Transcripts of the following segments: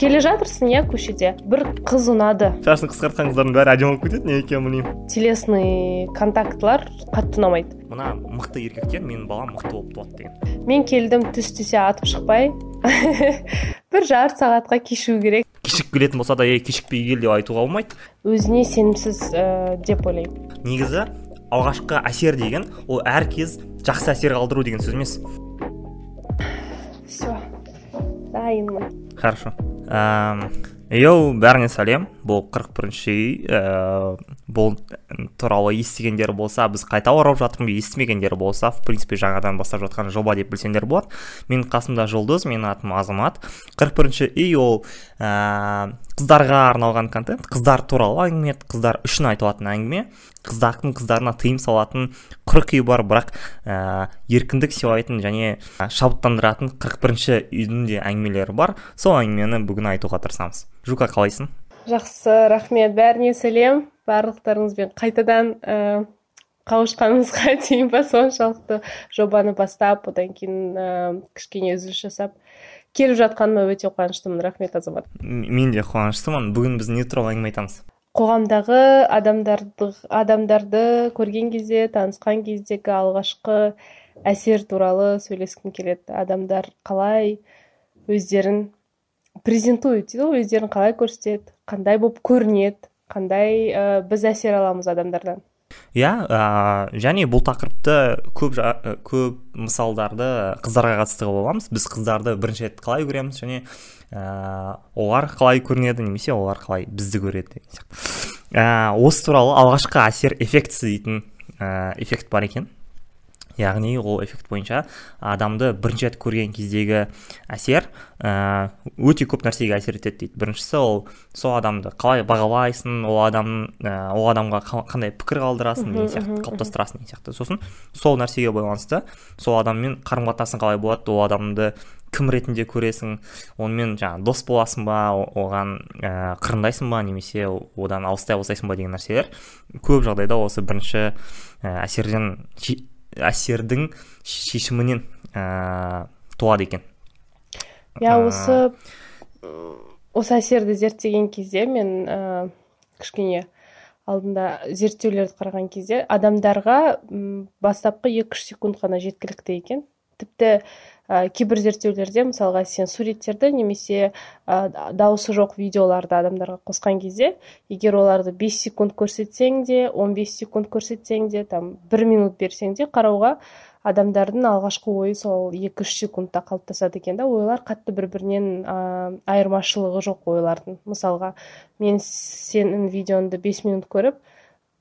келе жатырсың иә көшеде бір қыз ұнады. Шашын қысқартқан қыздардың бәрі әдемі болып кетеді неге екенін білмеймін телесный контактылар қатты ұнамайды. Мына мықты еркектер менің балам мықты болып туады деген. Мен келдім түс түсе атып шықпай. Бір жарты сағатқа кешігу керек. Кешігіп келетін болса да ей кешікпей кел деп айтуға болмайды. Өзіне сенімсіз ә, деп ойлаймын. Негізі алғашқы әсер деген ол әр кез жақсы әсер қалдыру деген сөз емес. Все дайынмын. Хорошо. Йоу бәріңе сәлем. Бұл қырық бірінші үй бұл туралы естігендер болса біз қайта оралып жатырмыз естімегендер болса в принципе жаңадан бастап жатқан жоба деп білсеңдер болады. Менің қасымда жұлдыз менің атым азамат. қырық бірінші үй ол ә, қыздарға арналған контент. Қыздар туралы әңгіме қыздар үшін айтылатын әңгіме. Қыздардың қыздарына тыйым салатын қырық үй бар бірақ ә, еркіндік сыйлайтын және шабыттандыратын қырық бірінші үйдің де әңгімелері бар. Сол әңгімені бүгін айтуға тырысамыз. Жука қалайсың? Жақсы рахмет. Бәріне сәлем. Барлықтарыңызбен қайтадан ә, қауышқанымызға дейін ба соншалықты жобаны бастап одан кейін ә, кішкене үзіліс жасап келіп жатқаныма өте қуаныштымын. Рахмет азамат. Мен де қуаныштымын. Бүгін біз не туралы әңгіме айтамыз. Қоғамдағы адамдарды адамдарды көрген кезде танысқан кездегі алғашқы әсер туралы сөйлескім келеді. Адамдар қалай өздерін презентует дейді ғой өздерін қалай көрсетеді? Қандай болып көрінеді қандай ә, біз әсер аламыз адамдардан. Иә ә, және бұл тақырыпты көп көп мысалдарды қыздарға қатысты қылып аламыз. Біз қыздарды бірінші рет қалай көреміз және ә, олар қалай көрінеді немесе олар қалай бізді көреді деген ә, осы туралы алғашқы әсер эффектісі дейтін ә, эффект бар екен. Яғни ол эффект бойынша адамды бірінші рет көрген кездегі әсер өте көп нәрсеге әсер етеді дейді. Біріншісі ол сол адамды қалай бағалайсың ол адам ә, ол адамға қандай пікір қалдырасың деген сияқты қалыптастырасың деген сияқты. Сосын сол нәрсеге байланысты сол адаммен қарым қатынасың қалай болады ол адамды кім ретінде көресің онымен жаңағы дос боласың ба оған ә, қырындайсың ба немесе одан алыстай бастайсың ба деген нәрселер көп жағдайда осы бірінші әсерден әсердің шешімінен ә, туады екен. Иә осы осы әсерді зерттеген кезде мен ә, кішкене алдында зерттеулерді қараған кезде адамдарға бастапқы екі үш секунд қана жеткілікті екен. Тіпті ә, кейбір зерттеулерде мысалға сен суреттерді немесе ә, дауысы жоқ видеоларды адамдарға қосқан кезде егер оларды 5 секунд көрсетсең де 15 секунд көрсетсең де там бір минут берсең де қарауға адамдардың алғашқы ойы сол екі үш секундта қалыптасады екен да. Ойлар қатты бір бірінен ә, айырмашылығы жоқ ойлардың. Мысалға мен сенің видеоңды 5 минут көріп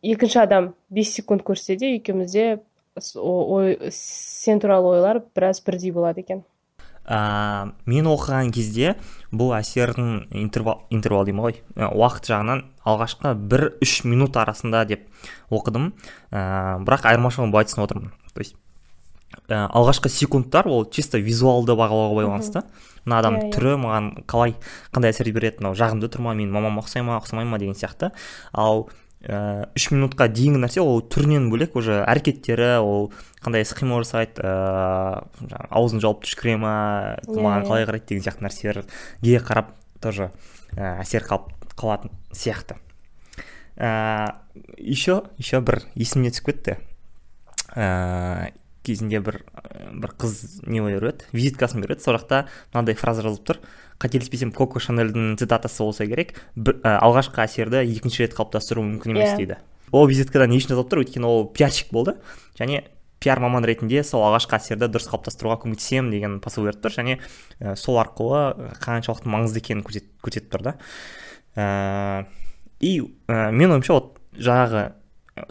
екінші адам 5 секунд көрсе де екеумізде ой сен туралы ойлар біраз бірдей болады екен. Ә, мен оқыған кезде бұл әсердің интервал, интервал деймін ғой. Уақыт жағынан алғашқы бір үш минут арасында деп оқыдым. Ә, бірақ айырмашылығын былай түсініп отырмын. То есть ә, алғашқы секундтар ол чисто визуалды бағалауға байланысты. Мына адамның yeah, иә, иә. түрі маған қалай қандай әсер береді мынау жағымды тұр ма менің мамама ұқсай ма ұқсамай ма деген сияқты. Ал ә, үш минутқа дейінгі нәрсе ол түрінен бөлек уже әрекеттері ол қандай іс қимыл жасайды ыыы ә, аузын жауып түшкіре ма yeah, маған иә, қалай қарайды деген сияқты нәрселерге қарап тоже ә, әсер қалып қалатын сияқты. Ә, еще еще бір есіме түсіп кетті. Кезінде бір бір қыз не береді визиткасын береді. Сол жақта мынандай фраза жазылып тұр. Қателеспесем коко шанельдің цитатасы болса керек. Бір, ә, алғашқы әсерді екінші рет қалыптастыру мүмкін емес yeah. Иә. дейді ол визиткада не үшін жазылып тұр? Өйткені ол пиарщик болды. Және пиар маман ретінде сол алғашқы әсерді дұрыс қалыптастыруға көмектесемін деген посыл беріп тұр. Және ә, сол арқылы қаншалықты маңызды екенін көрсетіп тұр да. Ә, и ә, менің ойымша вот жаңағы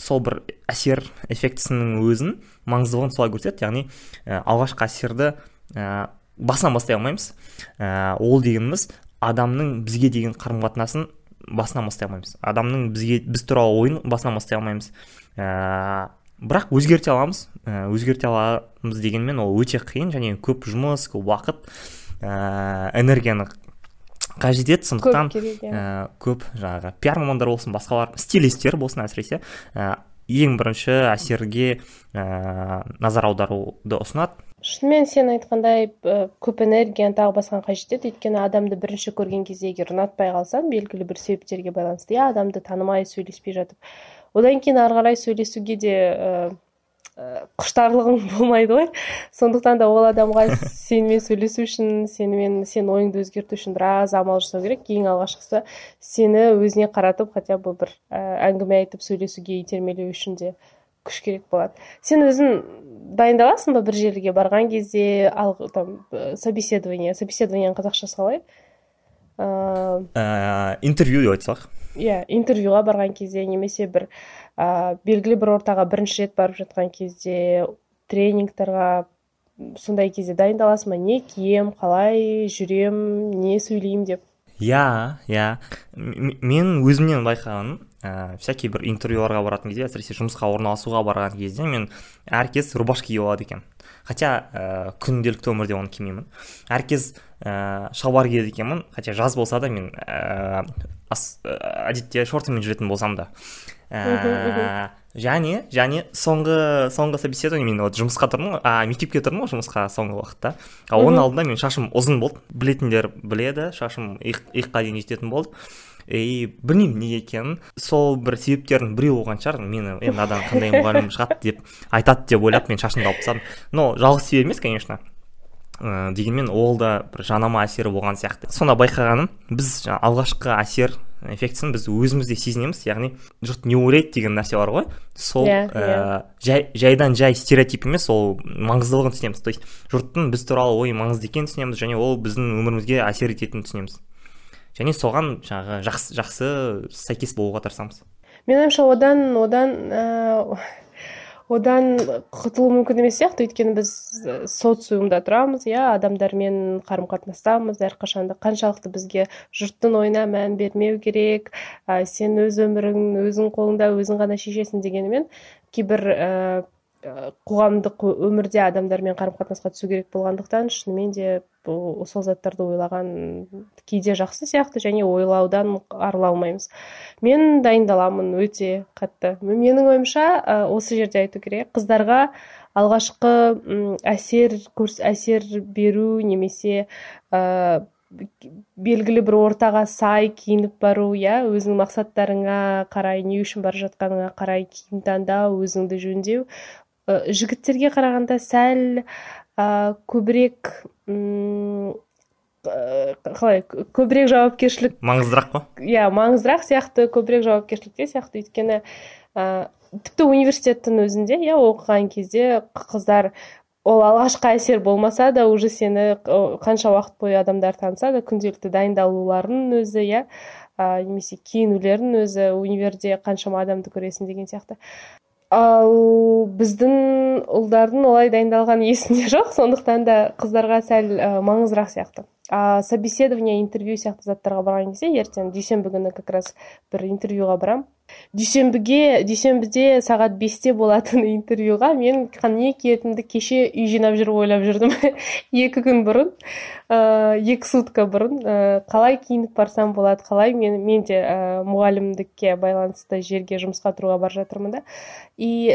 сол бір әсер эффектісінің өзін маңыздылығын солай көрсетеді. Яғни ә, алғашқы әсерді ә, басынан бастай алмаймыз. Ә, ол дегеніміз адамның бізге деген қарым қатынасын басынан бастай алмаймыз. Адамның бізге біз туралы ойын басынан бастай алмаймыз. Ә, бірақ өзгерте аламыз. Өзгерте аламыз дегенмен ол өте қиын және көп жұмыс көп уақыт ә, энергияны қажет етеді сондықтан көп, керек, ә, көп жаңағы пиар мамандар болсын басқалар стилистер болсын әсіресе. Ә, ең бірінші әсерге ә, назар аударуды ұсынады. Шынымен сен айтқандай көп энергияны тағы басқаны қажет етеді. Өйткені адамды бірінші көрген кезде егер ұнатпай қалсаң белгілі бір себептерге байланысты иә адамды танымай сөйлеспей жатып одан кейін ары қарай сөйлесуге де құштарлығың болмайды ғой. Сондықтан да ол адамға сенімен сөйлесу үшін сенімен сен ойыңды өзгерту үшін біраз амал жасау керек. Ең алғашқысы сені өзіне қаратып хотя бы бір әңгіме айтып сөйлесуге итермелеу үшін де күш керек болады. Сен өзің дайындаласың ба бір жерге барған кезде ал там собеседование? Собеседованияның қазақшасы қалай ыыы интервью деп айтсақ? иә интервьюға барған кезде немесе бір ә, белгілі бір ортаға бірінші рет барып жатқан кезде тренингтарға сондай кезде дайындаласың ба? Не кием қалай жүрем не сөйлеймін деп. Иә иә мен өзімнен байқағаным ә, всякий бір интервьюларға баратын кезде әсіресе жұмысқа орналасуға барған кезде мен әркез рубашка киіп алады екен хотя ә, күнделікті өмірде оны кимеймін. Әркез ә, шалбар киеді екенмін. Хотя жаз болса да мен ә, әдетте шортымен жүретін болсам да. Ә, және және соңғы соңғы собеседование мен вот жұмысқа тұрдым ғой. А мектепке тұрдым ғой жұмысқа соңғы уақытта. А оның алдында менің шашым ұзын болды. Білетіндер біледі шашым иыққа дейін жететін болды. И білмеймін неге екенін. Сол бір себептердің біреуі болған шығар. Мені енді адам қандай мұғалім шығады деп айтады деп ойлап мен шашымды алып тастадым. Но жалғыз себеп емес конечно. Ә, дегенмен ол да бір жанама әсері болған сияқты сонда байқағаным біз алғашқы әсер эффектісін біз өзімізде сезінеміз яғни жұрт не ойлайды деген нәрсе бар ғой сол yeah, иә, yeah. Иә. жай, жайдан жай стереотип емес ол маңыздылығын түсінеміз то есть жұрттың біз туралы ойы маңызды екенін түсінеміз және ол біздің өмірімізге әсер ететінін түсінеміз және соған жаңағы жақсы жақсы сәйкес болуға тырысамыз менің ойымша одан одан ә, одан құтылу мүмкін емес сияқты. Өйткені біз социумда тұрамыз иә адамдармен қарым қатынастамыз әрқашан да қаншалықты бізге жұрттың ойына мән бермеу керек ә, сен өз өмірің өзің қолыңда өзің ғана шешесің дегенімен кейбір ә, қоғамдық өмірде адамдармен қарым қатынасқа түсу керек болғандықтан шынымен де бұл сол заттарды ойлаған кейде жақсы сияқты және ойлаудан арыла алмаймыз. Мен дайындаламын өте қатты. Менің ойымша осы жерде айту керек. Қыздарға алғашқы әсер көрс, әсер беру немесе ә, белгілі бір ортаға сай киініп бару иә өзіңнің мақсаттарыңа қарай не үшін бара жатқаныңа қарай киім таңдау өзіңді жөндеу жігіттерге қарағанда сәл ә, көбірек қалай көбірек жауапкершілік маңыздырақ қой. Иә маңыздырақ сияқты көбірек жауапкершілікте сияқты. Өйткені ә, тіпті университеттің өзінде иә оқыған кезде қыздар ол алғашқы әсер болмаса да уже сені қанша уақыт бойы адамдар таныса да күнделікті дайындалуларының өзі иә немесе киінулердің өзі универде қаншама адамды көресің деген сияқты. Ал біздің ұлдардың олай дайындалғаны есімде жоқ сондықтан да қыздарға сәл ә, маңыздырақ сияқты. А собеседование интервью сияқты заттарға барған кезде ертең дүйсенбі күні как раз бір интервьюға барамын дүйсенбіге дүйсенбіде сағат бесте болатын интервьюға мен не киетінімді кеше үй жинап жүріп ойлап жүрдім екі күн бұрын ә, екі сутка бұрын ә, қалай киініп барсам болады қалай мен, мен де ә, мұғалімдікке байланысты жерге жұмысқа тұруға бара жатырмын да. И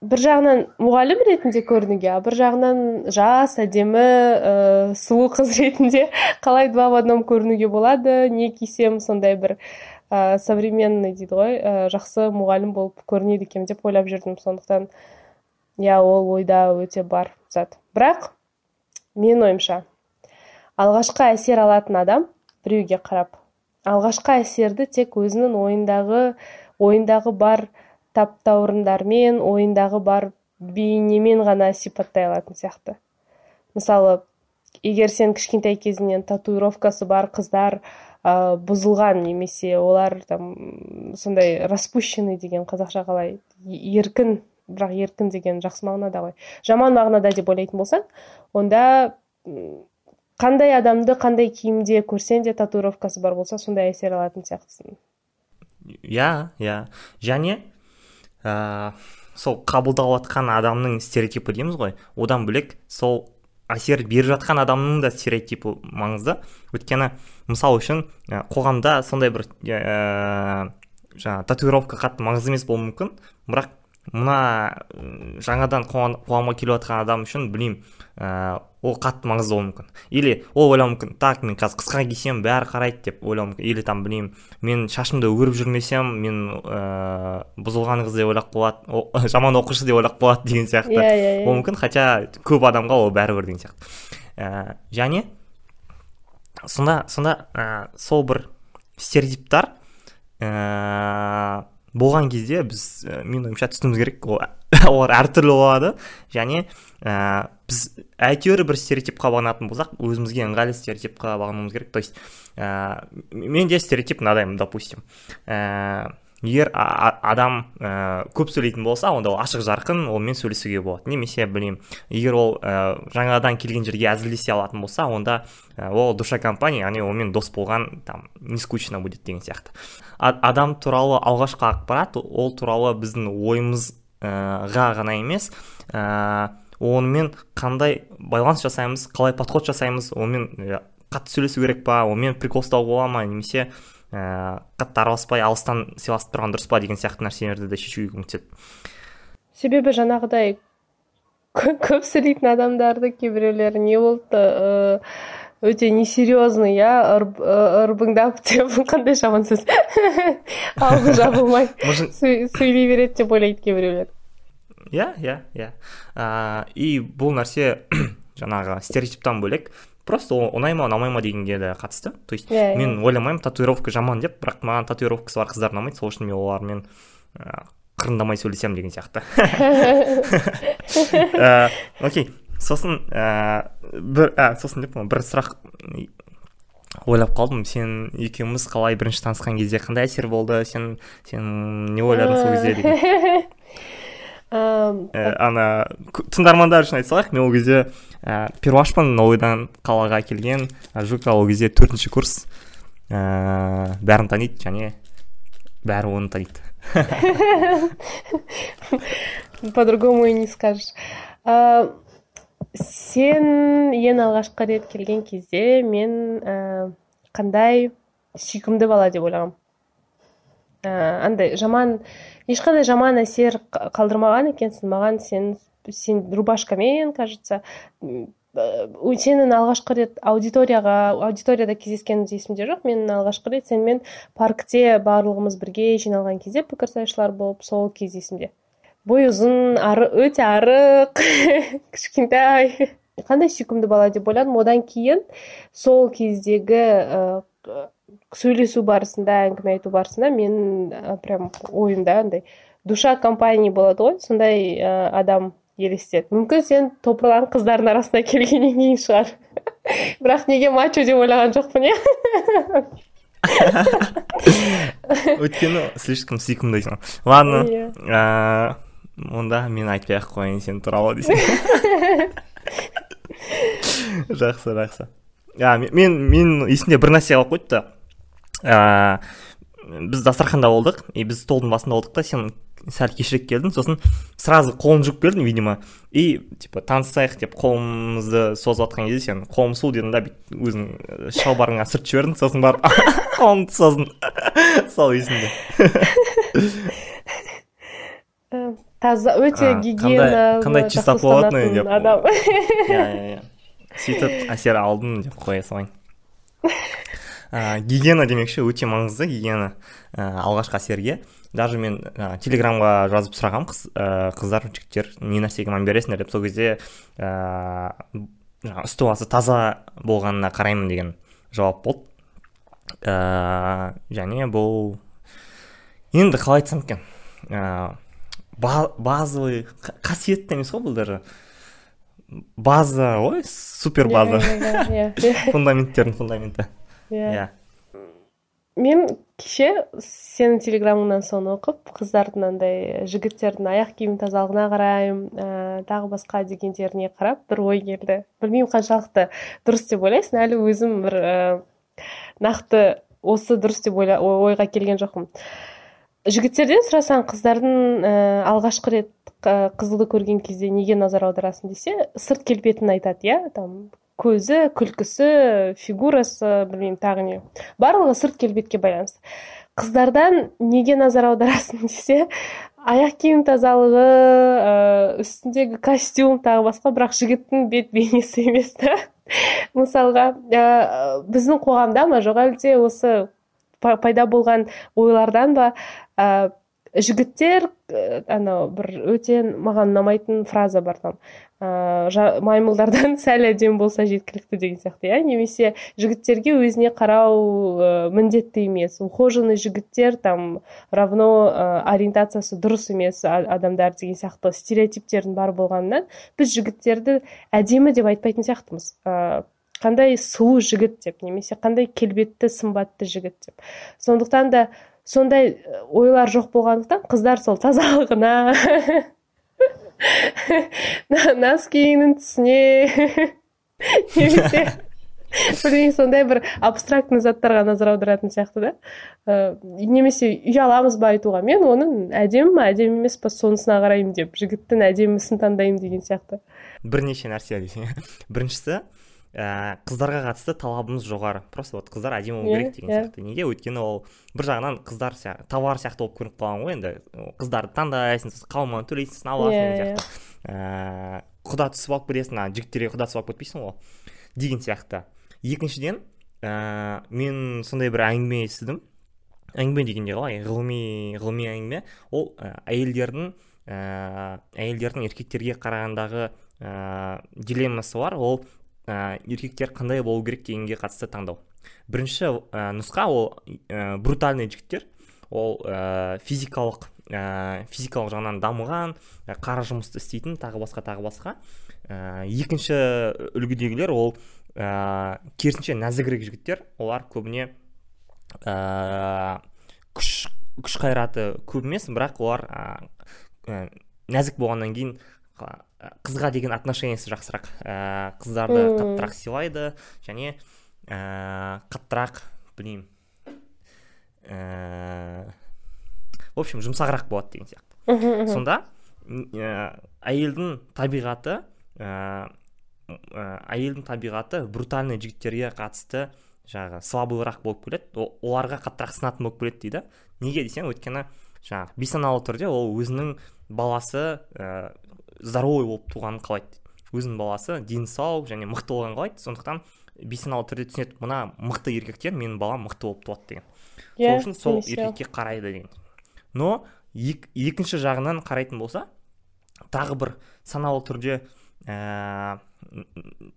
бір жағынан мұғалім ретінде көрінуге а бір жағынан жас әдемі ә, сұлу қыз ретінде қалай два в одном көрінуге болады не кисем сондай бір ә, современный дейді ғой ә, жақсы мұғалім болып көрінеді екен деп ойлап жүрдім. Сондықтан иә ол ойда өте бар зат. Бірақ менің ойымша алғашқы әсер алатын адам біреуге қарап. Алғашқы әсерді тек өзінің ойындағы ойындағы бар таптаурындармен ойындағы бар бейнемен ғана сипаттай алатын сияқты. Мысалы егер сен кішкентай кезіңнен татуировкасы бар қыздар ә, бұзылған немесе олар там сондай распущенный деген қазақша қалай еркін бірақ еркін деген жақсы мағынада ғой. Жаман мағынада деп ойлайтын болсаң онда қандай адамды қандай киімде көрсең де татуировкасы бар болса сондай әсер алатын сияқтысың. Иә иә және ә, сол қабылдап жатқан адамның стереотипі дейміз ғой. Одан бөлек сол әсер беріп жатқан адамның да стереотипі маңызды. Өйткені мысал үшін ә, қоғамда сондай бір ә, жаңағы татуировка қатты маңызды емес болуы мүмкін. Бірақ мына жаңадан қоғамға келіп жатқан адам үшін білмеймін. Ә, ол қатты маңызды болуы мүмкін. Или ол ойлауы мүмкін так мен қазір қысқа кисем бәрі қарайды деп ойлауы мүмкін. Или там білмеймін мен шашымды өріп жүрмесем мен ә, бұзылған қыз деп ойлап қалады жаман оқушы деп ойлап қалады деген сияқты иә иә ол мүмкін. Хотя көп адамға ол бәрібір деген сияқты. Ә, және сонда сонда ә, сол бір стереотиптар ә, болған кезде біз ә, менің ойымша түсінуіміз керек ол олар әртүрлі болады. Және ә, біз әйтеуір бір стереотипқа бағынатын болсақ өзімізге ыңғайлы стереотипқа бағынуымыз керек. То есть ә, менде стереотип мынадай допустим. Егер адам ә, көп сөйлейтін болса онда ол ашық жарқын онымен сөйлесуге болады. Немесе білмеймін егер ол ә, жаңадан келген жерге әзілдесе алатын болса онда ә, ол душа компания яғни онымен дос болған там не скучно будет деген сияқты. Адам туралы алғашқы ақпарат ол туралы біздің ойымызға ғана емес ә, онымен қандай байланыс жасаймыз қалай подход жасаймыз онымен қатты сөйлесу керек па онымен прикол ұстауға бола ма немесе ә, қатты араласпай алыстан сыйласып тұрған дұрыс па деген сияқты нәрселерді де шешуге көмектеседі себебі жаңағыдай көп сөйлейтін адамдарды кейбіреулері не болды өте несерьезный иә ырбыңдап деп қандай жаман сөз. Аузы жабылмай сөйлей береді деп ойлайды кейбіреулер. Иә иә иә. И бұл нәрсе жаңағы стереотиптан бөлек просто ұнай ма ұнамай ма дегенге де қатысты. То есть yeah, иә, мен yeah. ойламаймын татуировка жаман деп бірақ маған татуировкасы бар қыздар ұнамайды. Сол үшін мен олармен ә, қырындамай сөйлесемін деген сияқты. Окей. Сосын ә, бір ә, сосын деп бір сұрақ ойлап қалдым. Сен екеуміз қалай бірінші танысқан кезде қандай әсер болды? Сен сен не ойладың сол кезде деген? ә, ана тыңдармандар үшін айта салайық мен ол кезде ә, перуашпын новыйдан қалаға келген жука ол кезде төртінші курс ә, бәрін таниды және бәрі оны таниды. По другому и не скажешь. Сен ең алғашқы рет келген кезде мен ә, қандай сүйкімді бала деп ойлағанмын ә, андай жаман ешқандай жаман әсер қалдырмаған екенсің. Маған сен сен рубашкамен кажется. Сенің алғашқы рет аудиторияға аудиторияда кездескеніміз есімде жоқ мен алғашқы рет. Сенімен паркте барлығымыз бірге жиналған кезде пікірсайысшылар болып сол кез есімде бойы ұзын ары, өте арық. Кішкентай. Қандай сүйкімді бала деп ойладым. Одан кейін сол кездегі сөйлесу барысында әңгіме айту барысында мен прям ойымда андай душа компания болады ғой сондай ә, адам елестеді. Мүмкін сен топырлаған қыздардың арасына келгеннен кейін шығар. Бірақ неге мачо деп ойлаған жоқпын иә? Өйткені слишком сүйкімдісің ладно иә онда мен айтпай ақ қояйын сен туралы десең. Жақсы жақсы. А мен мен есімде бір нәрсе қалып қойды да ә, біз дастарханда болдық. И біз столдың басында болдық та. Сен сәл кешірек келдің. Сосын сразу қолын жуып келдің видимо. И типа танысайық деп қолымызды созып жатқан кезде сен қолым су дедің да бүйтіп өзің шалбарыңа сүртіп жібердің сосын барып қолыңды создың сол есімде. Таза өте гигиена қандай чистоплотный деп. адам. Иә иә иә сөйтіп әсер алдым деп қоя салайын. ә, гигиена демекші өте маңызды гигиена ә, алғашқы әсерге. Даже мен ә, телеграмға жазып сұрағанмын қыз, ә, қыздар жігіттер не нәрсеге мән бересіңдер? деп сол кезде ә, үсті басы таза болғанына қараймын деген жауап болды. Ә, және бұл енді қалай айтсам екен ә, базовый қасиетті емес қой бұл даже. База ғой супер база. Фундаменттердің фундаменті. Иә. Yeah. мен кеше сенің телеграмыңнан соны оқып қыздардың андай жігіттердің аяқ киім тазалығына қараймын ә, тағы басқа дегендеріне қарап бір ой келді. Білмеймін қаншалықты дұрыс деп ойлайсың әлі өзім бір ә, нақты осы дұрыс деп ойла, ойға келген жоқпын. Жігіттерден сұрасаң қыздардың ә, алғашқы рет қызылды көрген кезде неге назар аударасың десе сырт келбетін айтады иә там көзі күлкісі фигурасы білмеймін тағы не. Барлығы сырт келбетке байланысты. Қыздардан неге назар аударасың десе аяқ киім тазалығы ыыы үстіндегі костюм тағы басқа бірақ жігіттің бет бейнесі емес та. Мысалға біздің қоғамда ма? Жоқ әлде осы пайда болған ойлардан ба? Жігіттер анау бір өте маған ұнамайтын фраза бар там. Ыыы маймылдардан сәл әдемі болса жеткілікті деген сияқты иә. Немесе жігіттерге өзіне қарау ә, міндетті емес. Ухоженный жігіттер там равно ә, ориентациясы дұрыс емес адамдар деген сияқты стереотиптердің бар болғанынан біз жігіттерді әдемі деп айтпайтын сияқтымыз. Ә, қандай сұлу жігіт деп немесе қандай келбетті сымбатты жігіт деп. Сондықтан да сондай э, ойлар жоқ болғандықтан қыздар сол тазалығына носкиінің түсіне. Немесе білмеймін сондай бір абстрактный заттарға назар аударатын сияқты да. Ә, немесе ұяламыз ба айтуға мен оның әдемі ма әдемі емес па сонысына қараймын деп жігіттің әдемісін таңдаймын деген сияқты. Бірнеше нәрсе десең. Біріншісі ә, қыздарға қатысты талабымыз жоғары. Просто вот қыздар әдемі болу керек деген сияқты. Неге? Өйткені ол бір жағынан қыздар сияқты товар сияқты болып көрініп қалған ғой енді. Қыздарды таңдайсың қауманы төлейсің аласың деген сияқты. Ыыы құда түсіп алып кетесің ана жігіттерге құда түсіп алып кетпейсің ғой деген сияқты. Екіншіден ә, мен сондай бір әңгіме естідім. Әңгіме дегенде қалай? Ғылыми ғылыми әңгіме. Ол ә, әйелдердің ә, әйелдердің еркектерге қарағандағы ә, дилеммасы бар. Ол ә, еркектер қандай болу керек дегенге қатысты таңдау. Бірінші ә, нұсқа ол ә, брутальный жігіттер. Ол ә, физикалық ә, физикалық жағынан дамыған ә, қара жұмысты істейтін тағы басқа тағы басқа. Ә, екінші үлгідегілер ол ә, керісінше нәзігірек жігіттер. Олар көбіне ә, күш күш қайраты көп емес бірақ олар ә, нәзік болғаннан кейін қызға деген отношениесі жақсырақ. Ә, қыздарды қаттырақ сыйлайды және ә, қаттырақ білмеймін. Ә, в общем жұмсағырақ болады деген сияқты. Сонда ә, әйелдің табиғаты ә, әйелдің табиғаты брутальный жігіттерге қатысты жаңағы слабыйрақ болып келеді. Оларға қаттырақ сынатын болып келеді дейді. Неге десең өйткені жаңағы бейсаналы түрде ол өзінің баласы ә, здоровый болып туғанын қалайды өзінің баласы дені сау және мықты болғанын қалайды. Сондықтан бейсаналы түрде түсінеді мына мықты еркектен менің балам мықты болып туады деген. Yeah, сол иә, үшін сол еркекке қарайды деген. Но ек, екінші жағынан қарайтын болса тағы бір саналы түрде ә,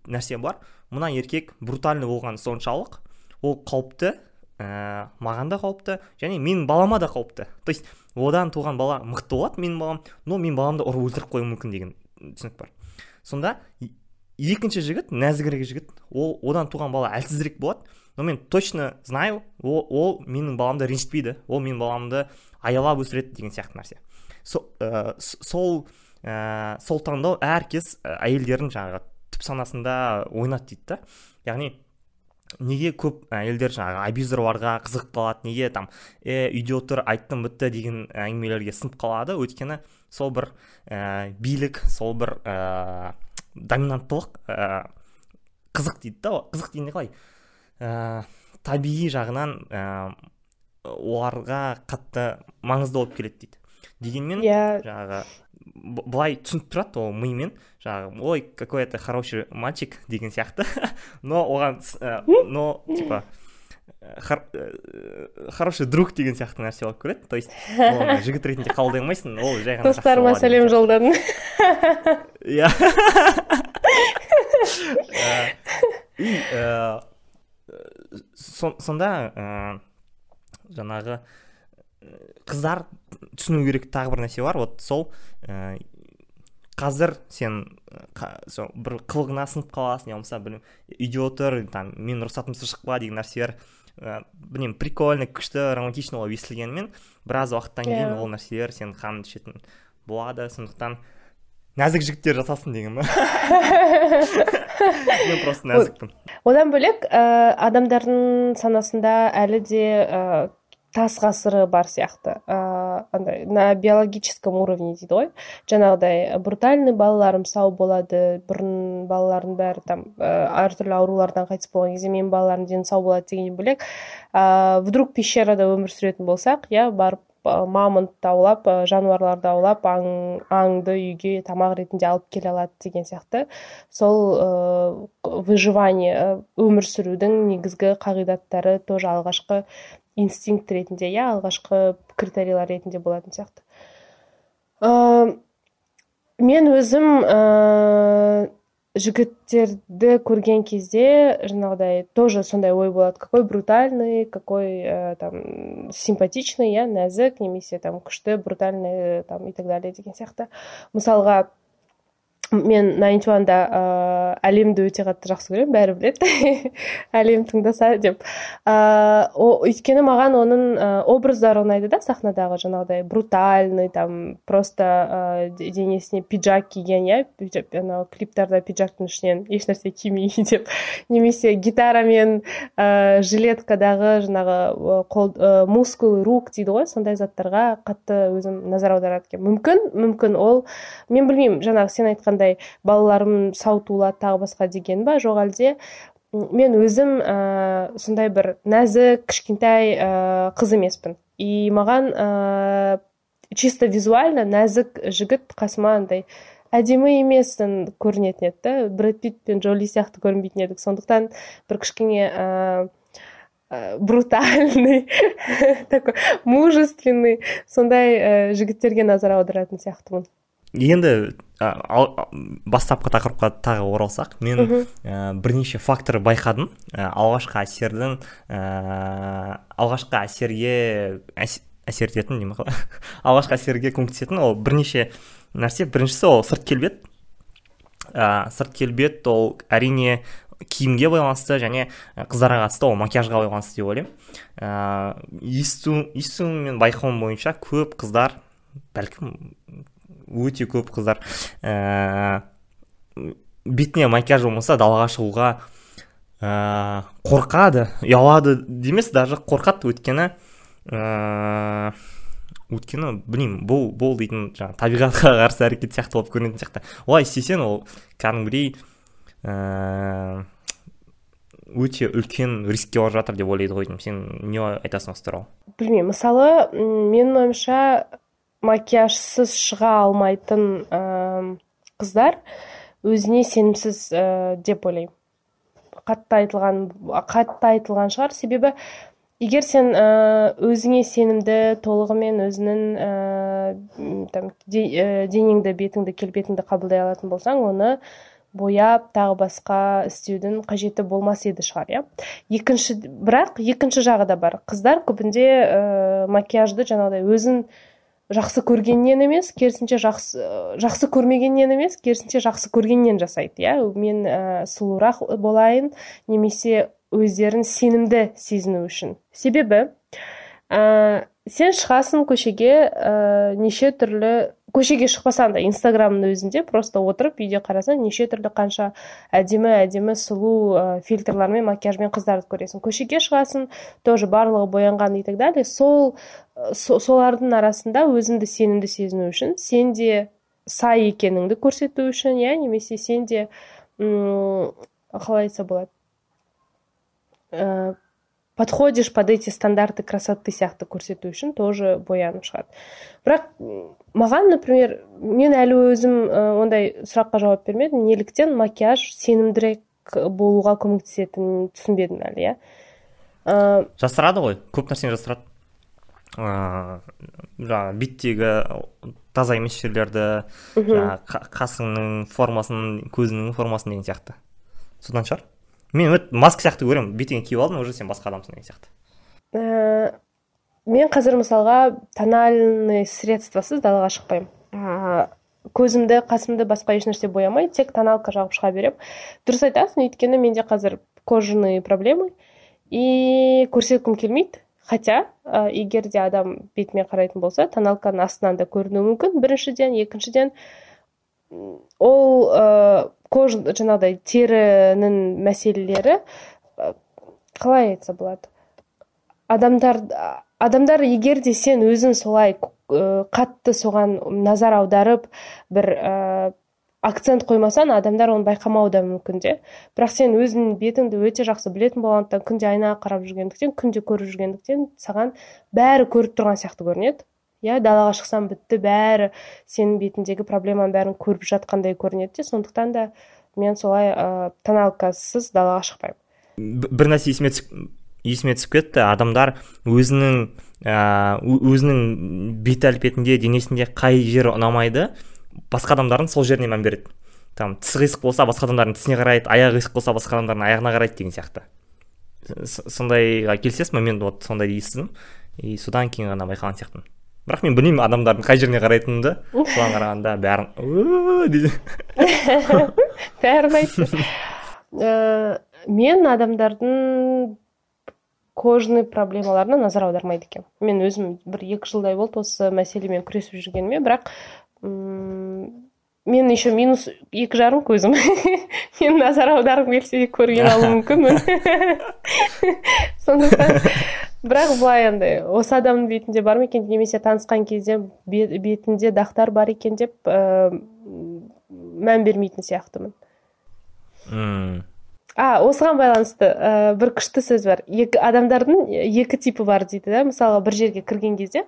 нәрсе бар. Мына еркек брутальный болғаны соншалық ол қауіпті ә, маған да қауіпті және менің балама да қауіпті. То есть одан туған бала мықты болады менің балам но менің баламды ұрып өлтіріп қоюы мүмкін деген түсінік бар. Сонда екінші жігіт нәзігірек жігіт ол одан туған бала әлсізірек болады но мен точно знаю ол, ол менің баламды ренжітпейді ол менің баламды аялап өсіреді деген сияқты нәрсе. Со, ә, сол ә, сол таңдау әркез әйелдердің жаңағы түп санасында ойнады дейді да. Яғни неге көп әйелдер жаңағы абьюзерларға қызығып қалады неге там е үйде отыр айттым бітті деген әңгімелерге сынып қалады өйткені сол бір ә, билік сол бір ә, доминанттылық ә, қызық дейді да қызық дегенде қалай ә, табиғи жағынан ә, оларға қатты маңызды болып келеді дейді дегенмен yeah. Иә. жаңағы былай түсініп тұрады ол мимен жаңағы ой какой это хороший мальчик деген сияқты. Но оған но типа хороший друг деген сияқты нәрсе болып көреді. То есть оны жігіт ретінде қабылдай алмайсың ол жай ғана достарыма сәлем жолдадым. Иә. И сонда жаңағы қыздар түсіну керек тағы бір нәрсе бар вот сол ә, қазір сен сол бір қылығына сынып қаласың я болмаса білмеймін үйде отыр там менің рұқсатымсыз шықпа деген нәрселер ә, білмеймін прикольно күшті романтично болып естілгенімен біраз уақыттан кейін yeah. Иә. ол нәрселер сенің қаныңды ішетін болады сондықтан нәзік жігіттер жасасын деген ба мен просто нәзікпін одан бөлек ә, адамдардың санасында әлі де тас ғасыры бар сияқты. Ыыы андай на биологическом уровне дейді ғой. Жаңағыдай брутальный балаларым сау болады бұрын балалардың бәрі там әртүрлі аурулардан қайтыс болған кезде менің балаларым дені сау болады дегеннен бөлек ыыы вдруг пещерада өмір сүретін болсақ иә барып мамонтты аулап жануарларды аулап аң, аңды үйге тамақ ретінде алып келе алады деген сияқты. Сол выживание өмір сүрудің негізгі қағидаттары тоже алғашқы инстинкт ретінде иә алғашқы критерийлар ретінде болатын сияқты. Мен өзім ыыы жігіттерді көрген кезде жаңағыдай тоже сондай ой болады. Какой брутальный какой ә, там симпатичный иә нәзік немесе там күшті брутальный там и так далее деген сияқты. Мысалға мен найнти уанда ыыы әлемді өте қатты жақсы көремін бәрі біледі. Әлем тыңдаса деп. Ыыы өйткені маған оның образдары ұнайды да сахнадағы жаңағыдай брутальный там просто ыыы денесіне пиджак киген иә анау клиптарда пиджактың ішінен ешнәрсе кимей деп. Немесе гитарамен ыыы жилеткадағы жаңағы қол мускулы рук дейді ғой сондай заттарға қатты өзім назар аударады екенмін. Мүмкін мүмкін ол мен білмеймін жаңағы сен айтқандай андай балаларым сау туылады тағы басқа деген ба? Жоқ әлде мен өзім ә, сондай бір нәзік кішкентай ә, қыз емеспін. И маған ә, чисто визуально нәзік жігіт қасыма андай әдемі емес көрінетін еді да. Брэд питт пен джоли сияқты көрінбейтін едік. Сондықтан бір кішкене ә, брутальный такой мужественный сондай жігіттерге назар аударатын сияқтымын. Енді бастапқы тақырыпқа тағы оралсақ мен ә, бірнеше фактор байқадым. Ә, алғашқы әсердің ә, алғашқы әсерге әсер ететін дей ма қалай алғашқы әсерге көмектесетін ол бірнеше нәрсе. Біріншісі ол сырт келбет. Ә, сырт келбет ол әрине киімге байланысты және қыздарға қатысты ол макияжға байланысты деп ойлаймын. Ыыы есту естуім мен байқауым бойынша көп қыздар бәлкім өте көп қыздар. Ә, бетіне макияж болмаса далаға шығуға ә, қорқады ұялады демес даже қорқады. Өйткені ә, өйткені білмеймін бұл бұл дейтін жаңағы табиғатқа қарсы әрекет сияқты болып көрінетін сияқты. Олай істесең ол кәдімгідей ә, өте үлкен рискке барып жатыр деп ойлайды ғой деймін. Сен не айтасың осы туралы? Білмеймін. Мысалы менің ойымша макияжсыз шыға алмайтын қыздар өзіне сенімсіз деп ойлаймын. Қатты айтылған қатты айтылған шығар. Себебі егер сен өзіңе сенімді толығымен өзіңнің ә, там денеңді бетіңді келбетіңді қабылдай алатын болсаң оны бояп тағы басқа істеудің қажеті болмас еді шығар иә. Екінші бірақ екінші жағы да бар. Қыздар көбінде ә, макияжды жаңағыдай өзін жақсы көргеннен емес керісінше жақсы жақсы көрмегеннен емес керісінше жақсы көргеннен жасайды иә. Мен ә, сұлурақ болайын немесе өздерін сенімді сезіну үшін. Себебі ә, сен шығасың көшеге ә, неше түрлі көшеге шықпасаң да инстаграмның өзінде просто отырып үйде қарасаң неше түрлі қанша әдемі әдемі сұлу ә, фильтрлармен макияжбен қыздарды көресің. Көшеге шығасың тоже барлығы боянған и так далее. Сол солардың арасында өзіңді сенімді сезіну үшін сен де сай екеніңді көрсету үшін иә немесе сен де қалай айтса болады? Ә, подходишь под эти стандарты красоты сияқты көрсету үшін тоже боянып шығады бірақ маған например мен әлі өзім ондай сұраққа жауап бермедім. Неліктен макияж сенімдірек болуға көмектесетінін түсінбедім әлі иә. Ә, жасырады ғой көп нәрсені жасырады. Жаңағы беттегі таза емес жерлерді жаңағы қасыңның формасын көзіңнің формасын деген сияқты. Содан шығар. Мен маска сияқты көремін. Бетіңе киіп алдың уже сен басқа адамсың деген сияқты. Ә, мен қазір мысалға тональный средствосыз далаға шықпаймын. Көзімді қасымды басқа ешнәрсе боямай тек тоналка жағып шыға беремін. Дұрыс айтасың өйткені менде қазір кожаный проблемы. И көрсеткім келмейді. Хотя ә, егер де адам бетіме қарайтын болса тоналканың астынан да көрінуі мүмкін. Біріншіден екіншіден ол ә, кож жаңағыдай терінің мәселелері қалай айтса болады? Адамдар адамдар егер де сен өзің солай қатты соған назар аударып бір акцент қоймасаң адамдар оны байқамауы да мүмкін де. Бірақ сен өзің бетіңді өте жақсы білетін болғандықтан күнде айнаға қарап жүргендіктен күнде көріп жүргендіктен саған бәрі көріп тұрған сияқты көрінеді. Иә далаға шықсаң бітті бәрі сенің бетіңдегі проблеманың бәрін көріп жатқандай көрінеді де. Сондықтан да мен солай ә, тоналкасыз далаға шықпаймын. Бір нәрсе есіме есіме түсіп кетті. Адамдар өзінің ә, өзінің бет әлпетінде денесінде қай жері ұнамайды басқа адамдардың сол жеріне мән береді. Там тісі қисық болса басқа адамдардың тісіне қарайды аяғы қисық болса басқа адамдардың аяғына қарайды деген сияқты. Сондайға келісесіз ба мен вот сондайды естідім и содан кейін ғана байқаған сияқтымын. Бірақ мен білмеймін адамдардың қай жеріне қарайтынымды. Соған қарағанда бәрін дейді бәрін айтты мен адамдардың кожный проблемаларына назар аудармайды екенмін. Мен өзім бір екі жылдай болды осы мәселемен күресіп жүргеніме. Бірақ мен еще минус екі жарым көзім. Мен назар аударғым келсе көрген алуым мүмкінмін. Сондықтан бірақ былай андай осы адамның бетінде бар ма екен немесе танысқан кезде бетінде дақтар бар екен деп ә, мән бермейтін сияқтымын. Мм а осыған байланысты ә, бір күшті сөз бар. Екі адамдардың екі типі бар дейді да мысалы бір жерге кірген кезде.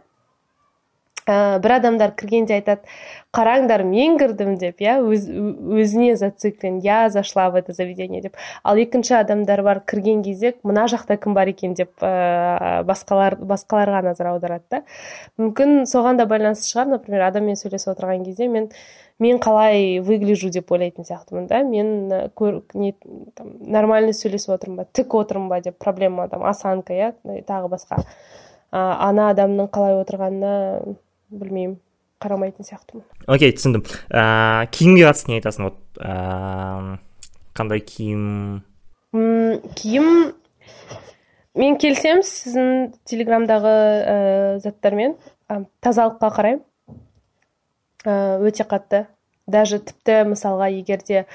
Ә, бір адамдар кіргенде айтады қараңдар мен кірдім деп иә өз, өзіне зациклен я зашла в это заведение деп. Ал екінші адамдар бар кірген кезде мына жақта кім бар екен? деп ә, басқалар басқаларға назар аударады да. Мүмкін соған да байланысты шығар например адаммен сөйлесіп отырған кезде мен мен қалай выгляжу? деп ойлайтын сияқтымын да. Мен көр, не, там, нормально сөйлесіп отырмын ба? Тік отырмын ба? деп проблема там осанка иә тағы басқа. Ана адамның қалай отырғанына білмеймін қарамайтын сияқтымын. Окей түсіндім. Ә, киімге қатысты не айтасың? Вот ә, қандай киім? М киім мен келсем сіздің телеграмдағы ә, заттармен ә, тазалыққа қараймын. Ә, өте қатты. Даже тіпті мысалға егерде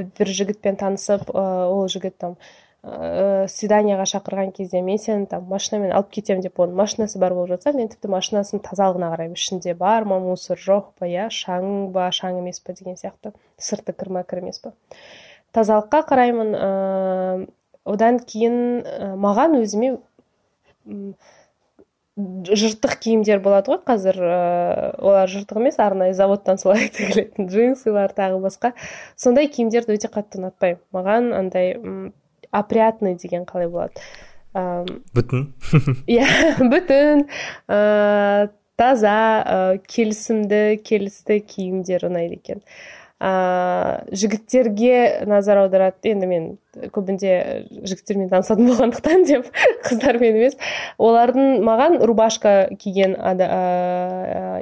бір жігітпен танысып ә, ол жігіт там ә, свиданиеға шақырған кезде мен сені там машинамен алып кетемін деп оның машинасы бар болып жатса мен тіпті машинасының тазалығына қараймын. Ішінде бар ма мусор жоқ па иә? Шаң ба шаң емес па деген сияқты. Сырты кір ма кір емес па? Тазалыққа қараймын ә, одан кейін ә, маған өзіме жыртық киімдер болады ғой қазір ә, олар жыртық емес арнайы заводтан солай тігілетін джинсылар тағы басқа. Сондай киімдерді өте қатты ұнатпаймын. Маған андай опрятный деген қалай болады? Бүтін иә бүтін таза келісімді келісті киімдер ұнайды екен. Ыыы жігіттерге назар аударады. Енді мен көбінде жігіттермен танысатын болғандықтан деп қыздармен емес. Олардың маған рубашка киген ада,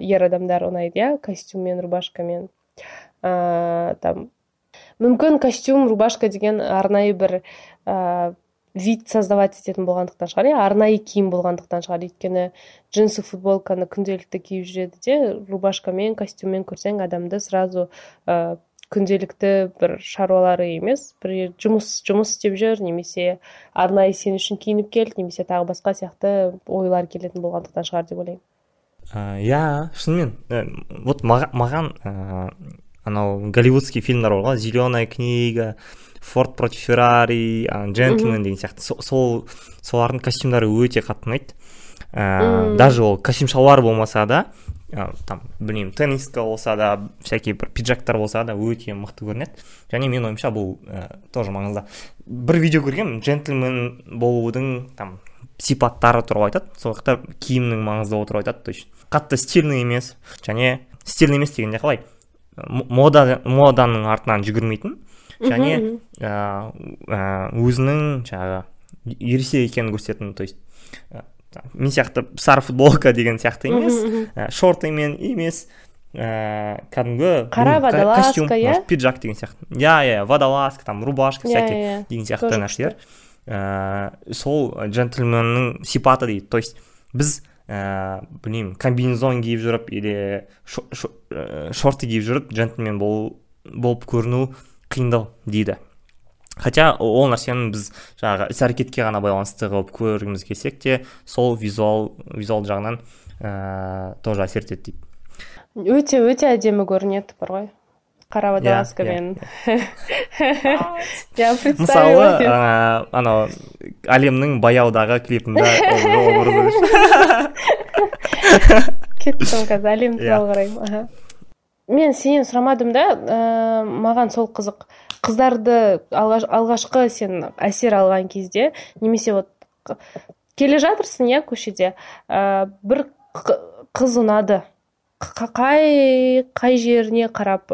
ер адамдар ұнайды иә костюммен рубашкамен. Ыыы там мүмкін костюм рубашка деген арнайы бір вид создавать ететін болғандықтан шығар иә арнайы киім болғандықтан шығар. Өйткені джинсы футболканы күнделікті киіп жүреді де рубашкамен костюммен көрсең адамды сразу ә, күнделікті бір шаруалары емес бір жұмыс жұмыс істеп жүр немесе арнайы сен үшін киініп келді немесе тағы басқа сияқты ойлар келетін болғандықтан шығар деп ойлаймын. Иә шынымен вот маған анау голливудский фильмдер бар ғой зеленая книга форд против феррари джентльмен деген сияқты. Сол солардың костюмдары өте қатты ұнайды. Ә, даже ол костюм шалбар болмаса да ә, там білмеймін тенниска болса да всякий бір пиджактар болса да өте мықты көрінеді. Және менің ойымша бұл ә, тоже маңызды. Бір видео көргенмін джентльмен болудың там сипаттары туралы айтады. Сол жақта киімнің маңыздылығы туралы айтады. То есть қатты стильный емес және стильный емес дегенде қалай? Мода моданың артынан жүгірмейтін. Және өзінің жаңағы ересек екенін көрсететін то есть мен сияқты сары футболка деген сияқты емес шортымен емес ә, кәдімгі қара водолазка иә? пиджак деген сияқты. Иә иә водолазка там рубашка всякий деген сияқты нәрселер. ә, сол джентльменнің сипаты дейді. То есть біз ә, білмеймін комбинезон киіп жүріп или шорты киіп жүріп джентльмен болып көріну қиындау дейді. Хотя ол нәрсені біз жаңағы іс әрекетке ғана байланысты қылып көргіміз келсек те сол визуал визуал жағынан ә, тоже әсер етеді дейді. Өте өте әдемі көрінеді бар ғой. Қара водолазкамен иә. мысалы анау әлемнің баяудағы клипінде кеттім қазір әлем иә. туралы қараймын мен сенен сұрамадым да ә, маған сол қызық. Қыздарды алғаш, алғашқы сен әсер алған кезде немесе вот келе жатырсың иә көшеде ә, бір қыз ұнады. Қай қай жеріне қарап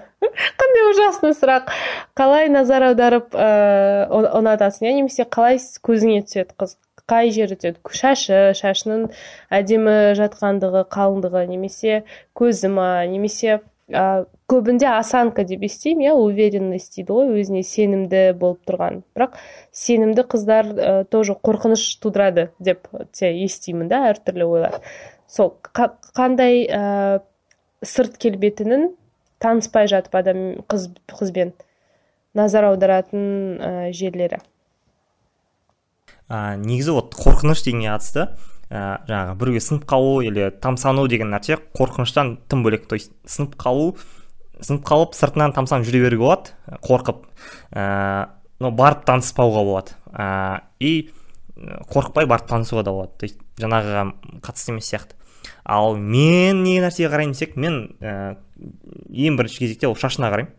қандай ужасный сұрақ. Қалай назар аударып ыыы ұнатасың иә немесе қалай көзіңе түседі қыз? Қай жері түседі шашы шашының әдемі жатқандығы қалыңдығы немесе көзі ма немесе ә, көбінде осанка деп естимін иә уверенность дейді ғой өзіне сенімді болып тұрған. Бірақ сенімді қыздар ә, тоже қорқыныш тудырады деп естимін да әртүрлі ойлар. Сол қандай ә, сырт келбетінің таныспай жатып адам қыз қызбен назар аударатын ә, жерлері. Ә, негізі вот қорқыныш дегенге қатысты ә, жаңағы біреуге сынып қалу или тамсану деген нәрсе қорқыныштан тым бөлек. То есть сынып қалу сынып қалып сыртынан тамсанып жүре беруге болады қорқып. Ә, но барып таныспауға болады. Ә, и қорықпай барып танысуға да болады. То есть жаңағыға қатысты емес сияқты. Ал мен не нәрсеге қараймын десек мен ә, ең бірінші кезекте ол шашына қараймын.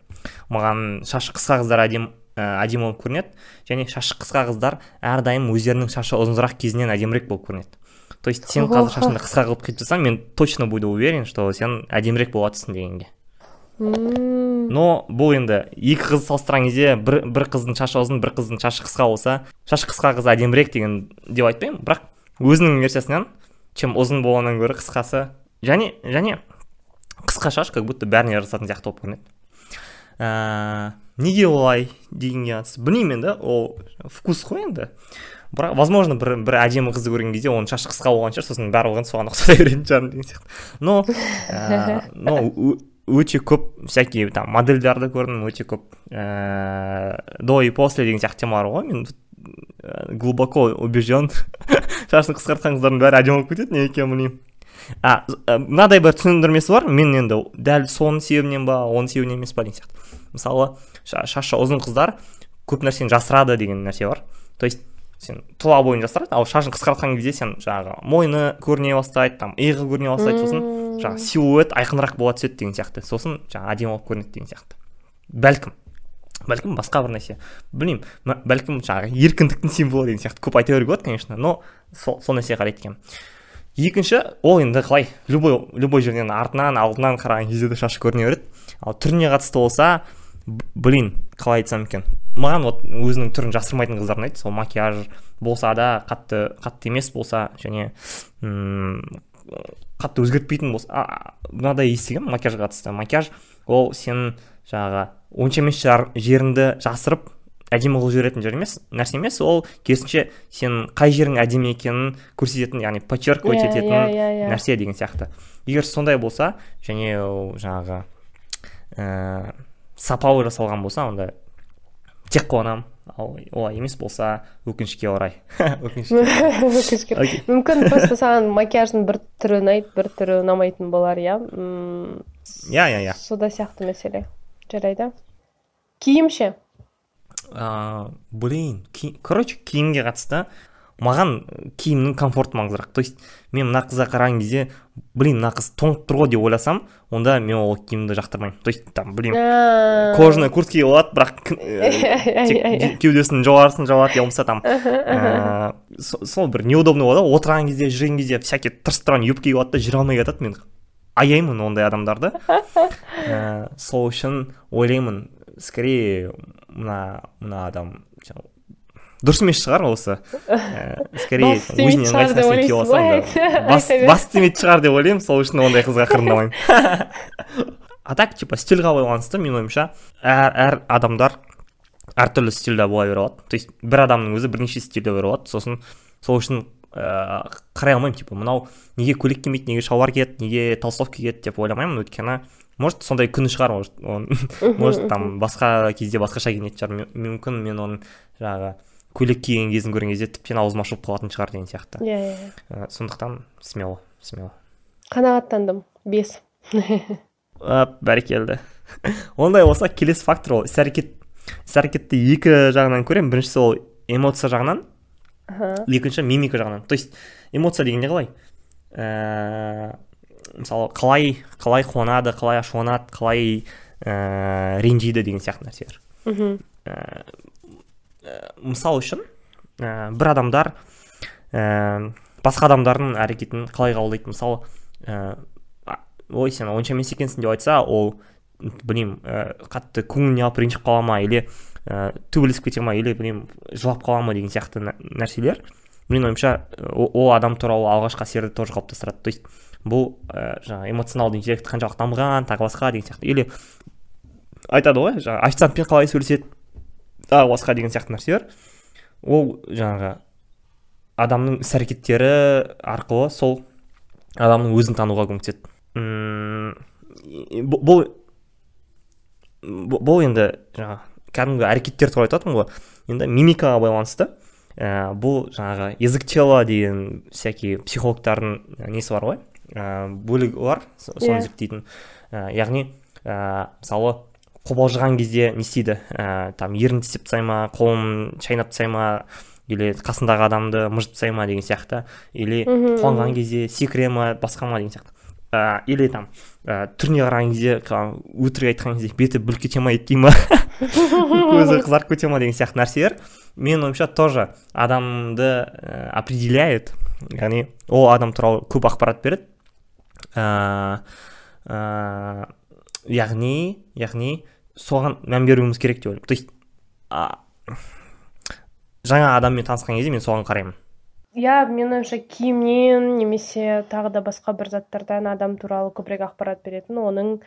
Маған шашы қысқа қыздар әдемі ә, әдемі болып көрінеді. Және шашы қысқа қыздар әрдайым өздерінің шашы ұзынырақ кезінен әдемірек болып көрінеді. То есть сен қазір шашыңды қысқа қылып кетіп жатсаң мен точно буду уверен что сен әдемірек болып жатрсың дегенге но бұл енді екі қызды салыстырған кезде бір, бір қыздың шашы ұзын бір қыздың шашы қысқа болса шашы қысқа қыз әдемірек деген деп айтпаймын. Бірақ өзінің версиясынан чем ұзын болғаннан гөрі қысқасы. Және және қысқа шаш как будто бәріне жарасатын сияқты болып көрінеді. Ә, неге олай дегенге қатысты білмеймін енді ол вкус қой енді бірақ возможно бір бір әдемі қызды көрген кезде оның шашы қысқа болған шығар сосын барлығын соған ұқсата беретін шығармын деген сияқты. Но ә, но өте көп всякие там модельдерді көрдім өте көп ә, до и после деген сияқты темалар ғой. Мен глубоко убежден. Шашын қысқартқан қыздардың бәрі әдемі болып кетеді неге екенін білмеймін а мынадай бір түсіндірмесі бар мен енді дәл соның себебінен ба оның себебінен емес па деген сияқты. Мысалы шашы ұзын қыздар көп нәрсені жасырады деген нәрсе бар. То есть сен тұла бойын жасырады ал шашын қысқартқан кезде сен жаңағы мойны көріне бастайды там иығы көріне бастайды сосын жаңағы силуэт айқынырақ бола түседі деген сияқты. Сосын жаңағы әдемі болып көрінеді деген сияқты. Бәлкім бәлкім басқа бір нәрсе. Білмеймін бәлкім жаңағы еркіндіктің символы деген сияқты. Көп айта беруге болады конечно но сол сол нәрсеге қарайды екенмін екінші ол енді қалай любой любой жерден артынан алдынан қараған кезде де шашы көріне береді. Ал түріне қатысты болса блин қалай айтсам екен. Маған вот өзінің түрін жасырмайтын қыздар ұнайды. Сол макияж болса да қатты қатты емес болса және м қатты өзгертпейтін болса мынадай естігемін макияжға қатысты. Макияж ол сенің жаңағы онша емес жеріңді жасырып әдемі қылып жіберетін жер емес. Нәрсе емес ол керісінше сен қай жерің әдемі екенін көрсететін яғни подчеркивать yeah, ететін yeah, yeah, yeah. нәрсе деген сияқты. Егер сондай болса және ол жаңағы ә, сапалы жасалған болса онда тек қуанамын ал олай емес болса өкінішке орай. Өкінішке мүмкін просто саған макияждың бір түрі ұнайды бір түрі ұнамайтын болар иә? Иә иә иә. сода сияқты мәселе. Жарайды. Киім ше? Ыыы блин короче киімге қатысты. Маған киімнің комфорты маңыздырақ. То есть мен мына қызға қараған кезде блин мына қыз тоңып тұр ғой деп ойласам онда мен ол киімді жақтырмаймын. То есть там блин кожаный куртка киіп алады бірақ тек кеудесінің жоғарысын жабады я болмаса там сол бір неудобный болады. Ғой отырған кезде жүрген кезде всякий тырс тұрған юбка киіп алады да жүре алмай кетеді. Мен аяймын ондай адамдарды. Ә, сол үшін ойлаймын скорее мына мына адам дұрыс емес шығар осы. Ә, скорее өзіне нәрсені киіп алсаң бас тимейтін шығар деп ойлаймын сол үшін ондай қызға қырындамаймын а так типа стильға байланысты менің ойымша әр әр адамдар әртүрлі стильде бола бере алады. То есть бір адамның өзі бірнеше стильде бола алады. Сосын сол үшін ә, қарай алмаймын. Типа мынау неге көйлек кимейді неге шалбар киеді неге толстовка киеді деп ойламаймын. Өйткені может сондай күні шығар может может там басқа кезде басқаша киінетін шығар. Мүмкін мен оның жаңағы көйлек киген кезін көрген кезде тіптен аузым ашылып қалатын шығар деген сияқты. Иә иә, иә. Э, сондықтан смело смело. Қанағаттандым бес. Бәрекелді ондай болса келесі фактор ол іс әрекет іс әрекетті екі жағынан көремін. Біріншісі ол эмоция жағынан екінші мимика жағынан. То есть эмоция дегенде қалай? Ә, мысалы қалай қалай қуанады қалай ашуланады қалай ә, ренжиді деген сияқты нәрселер. Мхм ә, мысал үшін ә, бір адамдар ә, басқа адамдардың әрекетін қалай қабылдайды? Мысалы ә, ой сен онша емес екенсің деп айтса ол білмеймін ә, қатты көңіліне алып ренжіп қала ма или ә, төбелесіп кете ма или білмеймін жылап қала ма деген сияқты нәрселер. Менің ойымша ол адам туралы алғашқы әсерді тоже қалыптастырады. То есть бұл ә, жаңағы эмоционалды интеллект қаншалықты дамыған тағы басқа деген сияқты. Или айтады ғой жаңағы официантпен қалай сөйлеседі? Тағы басқа деген сияқты нәрселер ол жаңағы адамның іс әрекеттері арқылы сол адамның өзін тануға көмектеседі бұл бұл енді жаңағы кәдімгі әрекеттер туралы айтып ғой енді мимикаға байланысты ә, бұл жаңағы язык тела деген всякий психологтардың несі бар ғой ә, бөлігі бар соны. Иә. зерттейтін ә, яғни ә, мысалы қобалжыған кезде не істейді? Ә, там ерін тістеп тастай ма қолын шайнап тастай ма или қасындағы адамды мыжып тастай ма деген сияқты или қуанған кезде секіре ма басқа ма деген сияқты. Ә, или там ә, түріне қараған кезде өтірік айтқан кезде беті бүлк ете ма етпей ма? Көзі қызарып кете ма деген сияқты нәрселер. Менің ойымша тоже адамды ә, определяет. Яғни ол адам туралы көп ақпарат береді. Ә, ә, яғни яғни соған мән беруіміз керек деп ойлаймын. То есть жаңа адаммен танысқан кезде мен соған қараймын. Иә менің ойымша киімнен немесе тағы да басқа бір заттардан адам туралы көбірек ақпарат беретін оның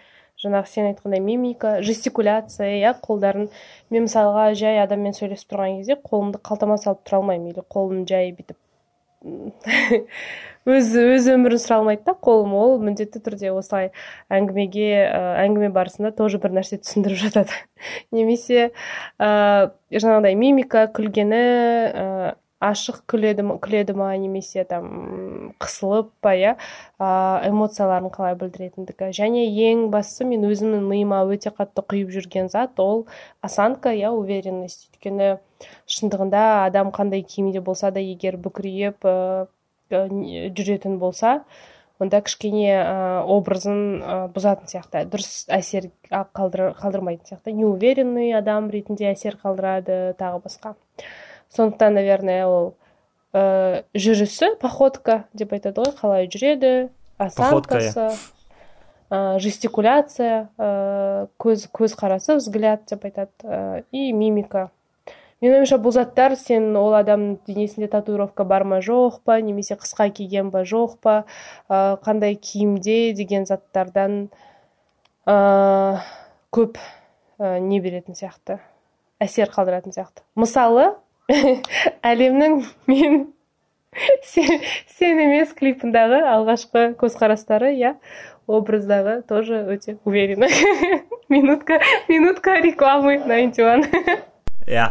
жаңағы сен айтқандай мимика жестикуляция иә қолдарын мен мысалға жай адаммен сөйлесіп тұрған кезде қолымды қалтама салып тұра алмаймын или қолым жай бүйтіп өз өз өмірін сұра алмайды да қолым ол міндетті түрде осылай әңгімеге әңгіме барысында тоже бір нәрсе түсіндіріп жатады. Немесе ә, жаңағыдай мимика күлгені ә, ашық күледі күледі ма немесе там қысылып па иә эмоцияларын қалай білдіретіндігі. Және ең бастысы мен өзімнің миыма өте қатты құйып жүрген зат ол осанка иә уверенность. Өйткені шындығында адам қандай киімде болса да егер бүкірейіп жүретін болса онда кішкене ә, образын ә, бұзатын сияқты дұрыс әсер қалдыр, қалдырмайтын сияқты неуверенный адам ретінде әсер қалдырады тағы басқа. Сондықтан наверное ол ә, жүрісі походка деп айтады ғой. Қалай жүреді осанкасы ә, жестикуляция ә, көз көзқарасы взгляд деп айтады ә, и мимика. Менің ойымша бұл заттар сен ол адамның денесінде татуировка бар ма жоқ па немесе қысқа киген ба жоқ па ә, қандай киімде деген заттардан көп не беретін сияқты әсер қалдыратын сияқты. Мысалы әлемнің мен сен, сен емес клипындағы алғашқы көзқарастары иә образдағы тоже өте уверенно. Минутка минутка рекламы найнти иә.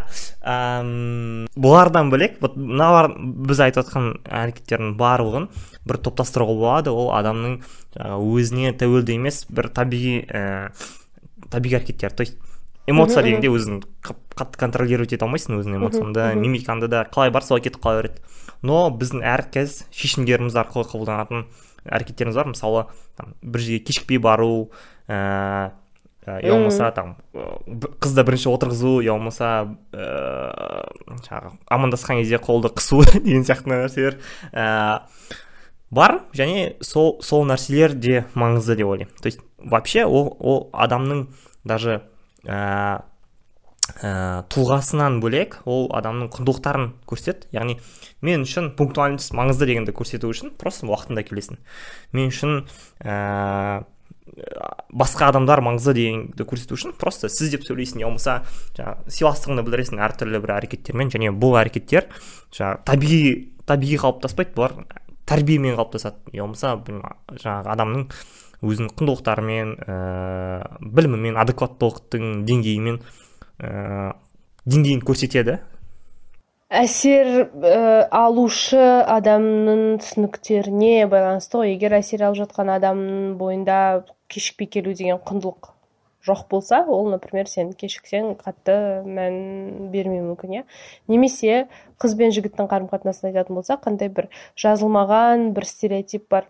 Бұлардан бөлек вот мыналар біз айтып жатқан әрекеттердің барлығын бір топтастыруға болады. Ол адамның өзіне тәуелді емес бір табиғи ә, табиғи әрекеттер. То есть эмоция дегенде өзің қатты контролировать ете алмайсың өзіңнің эмоцияңды. мимикаңды да қалай бар солай кетіп қала береді но біздің әркез шешімдеріміз арқылы қабылданатын әрекеттеріміз бар. Мысалы там, бір жерге кешікпей бару ә, я болмаса там қызды бірінші отырғызу я болмаса ыыы жаңағы амандасқан кезде қолды қысу деген сияқты нәрселер ә, бар. Және сол сол нәрселер де маңызды деп ойлаймын. То есть вообще ол ол адамның даже ә, ә, тұлғасынан бөлек ол адамның құндылықтарын көрсетеді яғни мен үшін пунктуальность маңызды дегенді көрсету үшін просто уақытында келесің. Мен үшін ә, басқа адамдар маңызды дегенді көрсету үшін просто сіз деп сөйлейсің я болмаса жаңағы сыйластығыңды білдіресің әртүрлі бір әрекеттермен. Және бұл әрекеттер жаңағы табиғи табиғи қалыптаспайды бұлар тәрбиемен қалыптасады. Я болмаса жаңағы адамның өзінің құндылықтарымен ә, білімімен адекваттылықтың деңгейімен ә, деңгейін көрсетеді. Әсер ә, алушы адамның түсініктеріне байланысты ғой. Егер әсер алып жатқан адамның бойында кешікпей келу деген құндылық жоқ болса ол например сен кешіксең қатты мән бермеуі мүмкін иә. Немесе қыз бен жігіттің қарым қатынасын айтатын болсақ қандай бір жазылмаған бір стереотип бар.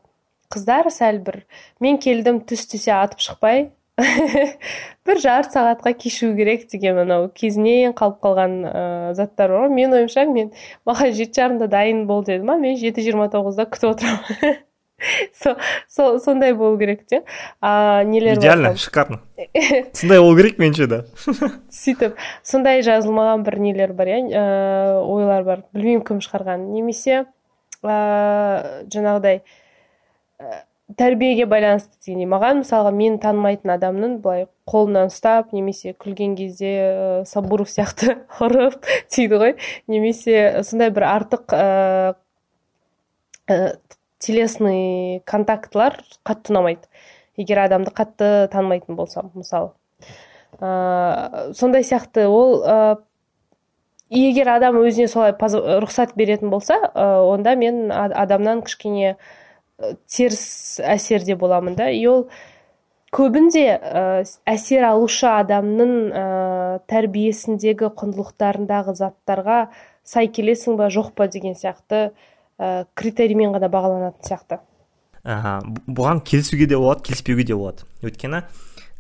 Қыздар сәл бір мен келдім түс түсе атып шықпай бір жарты сағатқа кешу керек деген анау кезінен қалып қалған ә, заттар бар ғой. Менің ойымша мен маған жеті жарымда дайын бол деді ма мен жеті жиырма тоғызда күтіп отырамын сол сондай болу керек те. А нелер идеально шикарно. Сондай болу керек меніңше да. Сөйтіп сондай жазылмаған бір нелер бар иә ә, ойлар бар. Білмеймін кім шығарған немесе ә, жаңағыдай тәрбиеге байланысты дегендей. Маған мысалға мен танымайтын адамның былай қолынан ұстап немесе күлген кезде ә, сабуров сияқты ұрып дейді ғой. Немесе сондай бір артық ә, ә, телесный контактылар қатты ұнамайды. Егер адамды қатты танымайтын болсам мысалы. Ә, сондай сияқты ол ә, егер адам өзіне солай рұқсат беретін болса ә, онда мен адамнан кішкене теріс әсерде боламын да. И ол көбінде ә, әсер алушы адамның ә, тәрбиесіндегі құндылықтарындағы заттарға сай келесің ба жоқ па деген сияқты ә, критериймен ғана бағаланатын сияқты. Ә, бұған келісуге де болады келіспеуге де болады. Өйткені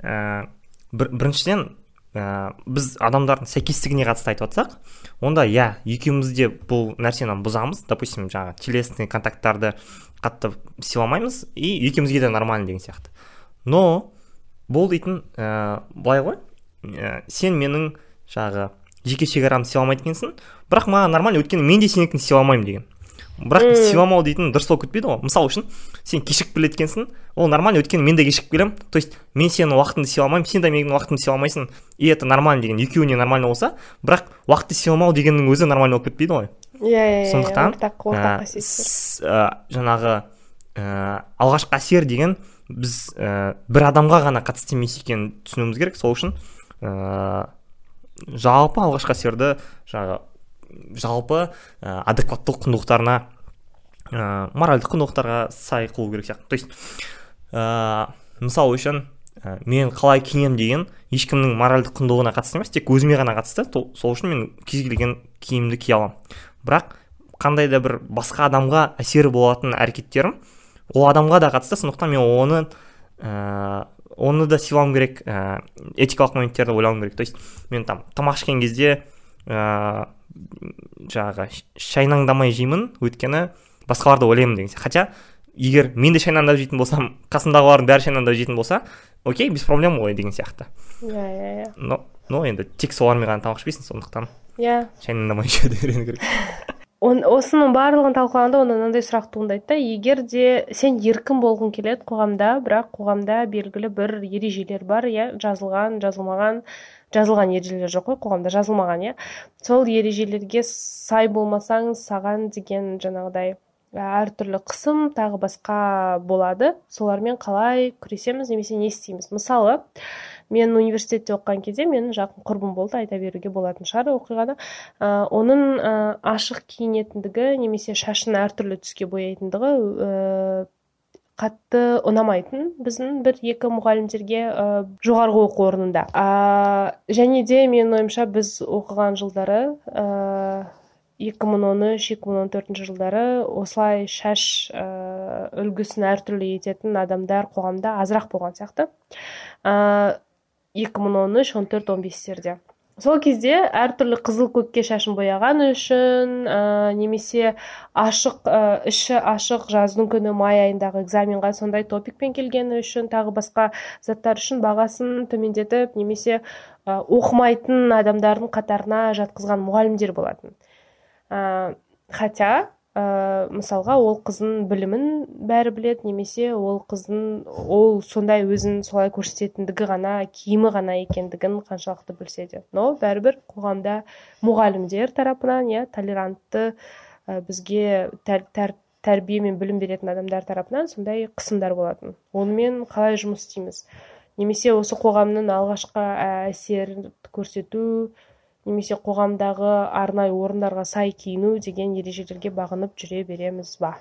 ә, бір, біріншіден ә, біз адамдардың сәйкестігіне қатысты айтып жатсақ онда иә екеуміз де бұл нәрсені бұзамыз. Допустим жаңағы телесный контакттарды қатты сыйламаймыз и екеумізге де нормально деген сияқты. Но бұл дейтін ә, былай ғой ә, сен менің жаңағы жеке шекарамды сыйламайды екенсің бірақ маған нормально өйткені мен де сенікін сыйламаймын деген. Бірақ mm. сыйламау дейтін дұрыс болып кетпейді ғой. Мысалы үшін сен кешігіп келеді екенсің ол нормально өйткені мен де кешігіп келемін. То есть мен сенің уақытыңды сыйламаймын сен де менің уақытымды сыйламайсың и это нормально деген екеуіне нормально болса бірақ уақытты сыйламау дегеннің өзі нормально болып кетпейді ғой. Иә иә, иә сондықтан ортақ ортақ жаңағы ә, алғашқы әсер деген біз ә, бір адамға ғана қатысты емес екенін түсінуіміз керек. Сол үшін ә, жалпы алғашқы әсерді жаңағы жалпы ә, адекваттылық құндылықтарына ә, моральдық құндылықтарға сай қылу керек сияқты. То есть ә, мысалы үшін ә, мен қалай киемін деген ешкімнің моральдық құндылығына қатысты емес тек өзіме ғана қатысты. Сол үшін мен кез келген киімді кие аламын. Бірақ қандай да бір басқа адамға әсері болатын әрекеттерім ол адамға да қатысты. Сондықтан мен оны ә, оны да сыйлауым керек ә, этикалық моменттерді ойлауым керек. То есть мен там тамақ ішкен кезде ә, жаңағы шайнаңдамай жеймін. Өйткені басқаларды ойлаймын деген хотя егер мен де шайнаңдап жейтін болсам қасымдағылардың бәрі шайнаңдап жейтін болса окей без проблем ғой деген сияқты. Иә иә иә. Но но енді тек солармен ғана тамақ ішпейсің сондықтан иә. шайнаңдамай жеуді үйрену керек. Осының барлығын талқылағанда онда мынандай сұрақ туындайды да егер де сен еркін болғың келеді қоғамда бірақ қоғамда белгілі бір ережелер бар иә жазылған жазылмаған жазылған ережелер жоқ қой қоғамда жазылмаған иә? Сол ережелерге сай болмасаң саған деген жаңағыдай әртүрлі қысым тағы басқа болады. Солармен қалай күресеміз немесе не істейміз? Мысалы мен университетте оқыған кезде менің жақын құрбым болды айта беруге болатын шығар оқиғаны. Ә, оның ә, ашық киінетіндігі немесе шашын әртүрлі түске бояйтындығы қатты ұнамайтын біздің бір екі мұғалімдерге ә, жоғарғы оқу орнында. Ә, және де менің ойымша біз оқыған жылдары ә, 2013-2014 жылдары осылай шаш ә, үлгісін әртүрлі ететін адамдар қоғамда азырақ болған сияқты. Ә, 2013 14 15-терде сол кезде әртүрлі қызыл көкке шашын бояған үшін ә, немесе ашық ә, іші ашық жаздың күні май айындағы экзаменға сондай топикпен келгені үшін тағы басқа заттар үшін бағасын төмендетіп немесе ә, оқымайтын адамдардың қатарына жатқызған мұғалімдер болатын. Ә, хотя ә, мысалға ол қыздың білімін бәрі білет немесе ол қыздың ол сондай өзін солай көрсететіндігі ғана киімі ғана екендігін қаншалықты білсе де. Но бәрібір қоғамда мұғалімдер тарапынан иә толерантты ә, бізге тәр, тәр, тәрбие мен білім беретін адамдар тарапынан сондай қысымдар болатын. Онымен қалай жұмыс істейміз? Немесе осы қоғамның алғашқы әсерін көрсету немесе қоғамдағы арнайы орындарға сай киіну деген ережелерге бағынып жүре береміз ба?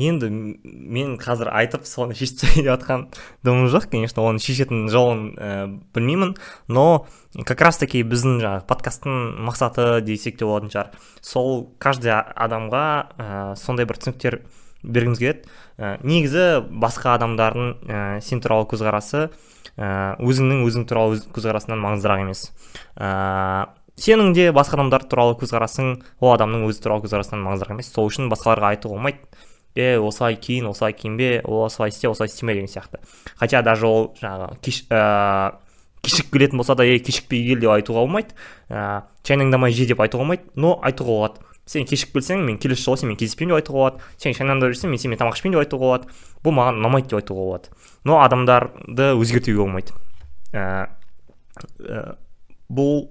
Енді мен қазір айтып соны шешіп деп жатқан дымым жоқ конечно оны шешетін жолын ә, білмеймін. Но как раз таки біздің жаңағы подкасттың мақсаты десек те болатын шығар. Сол каждый адамға ә, сондай бір түсініктер бергіміз келеді. Ә, негізі басқа адамдардың ә, сен туралы көзқарасы ә, өзіңнің өзің туралы өз көзқарасынан маңыздырақ емес. Ә, сенің де басқа адамдар туралы көзқарасың ол адамның өзі туралы көзқарасынан маңыздырақ емес. Сол үшін басқаларға айтуға болмайды. Е осылай киін осылай киінбе осылай істе осылай істеме деген сияқты. Хотя даже ол жаңағы кеш, ә, кешігіп келетін болса да е кешікпей кел деп айтуға болмайды. Ә, шайнаңдамай же деп айтуға болмайды. Но айтуға болады. Сен кешігіп келсең мен келесі жолы сенімен кездеспеймін деп айтуға болады. Сен шайнаңдап жүрсең мен сенімен тамақ ішпеймін деп айтуға болады. Бұл маған ұнамайды деп айтуға болады. Но адамдарды өзгертуге болмайды. Ә, ә, бұл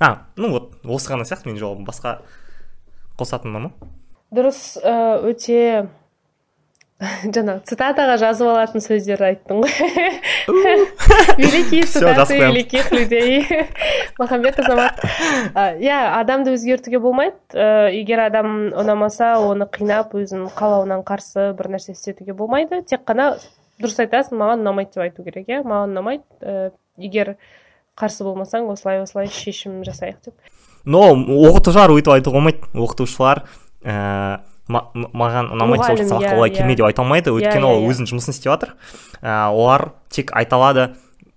а ну вот осы ғана сияқты менің жауабым. Басқа қосатының бар ма? Дұрыс өте жаңағы цитатаға жазып алатын сөздер айттың ғой. Великие цитаты великих людей махамбет азамат. Иә адамды өзгертуге болмайды. Егер адам ұнамаса оны қинап өзінің қалауынан қарсы бір нәрсе істетуге болмайды. Тек қана дұрыс айтасың маған ұнамайды деп айту керек иә? Маған ұнамайды. Егер қарсы болмасаң осылай осылай шешім жасайық деп. Но оқытушылар өйтіп айтуға болмайды. Оқытушылар ііі маған ұнамайды сол сабаққа иә, олай келме иә. деп айта алмайды. Иә, өйткені ол өзінің жұмысын істеп жатыр. Ә, олар тек айта алады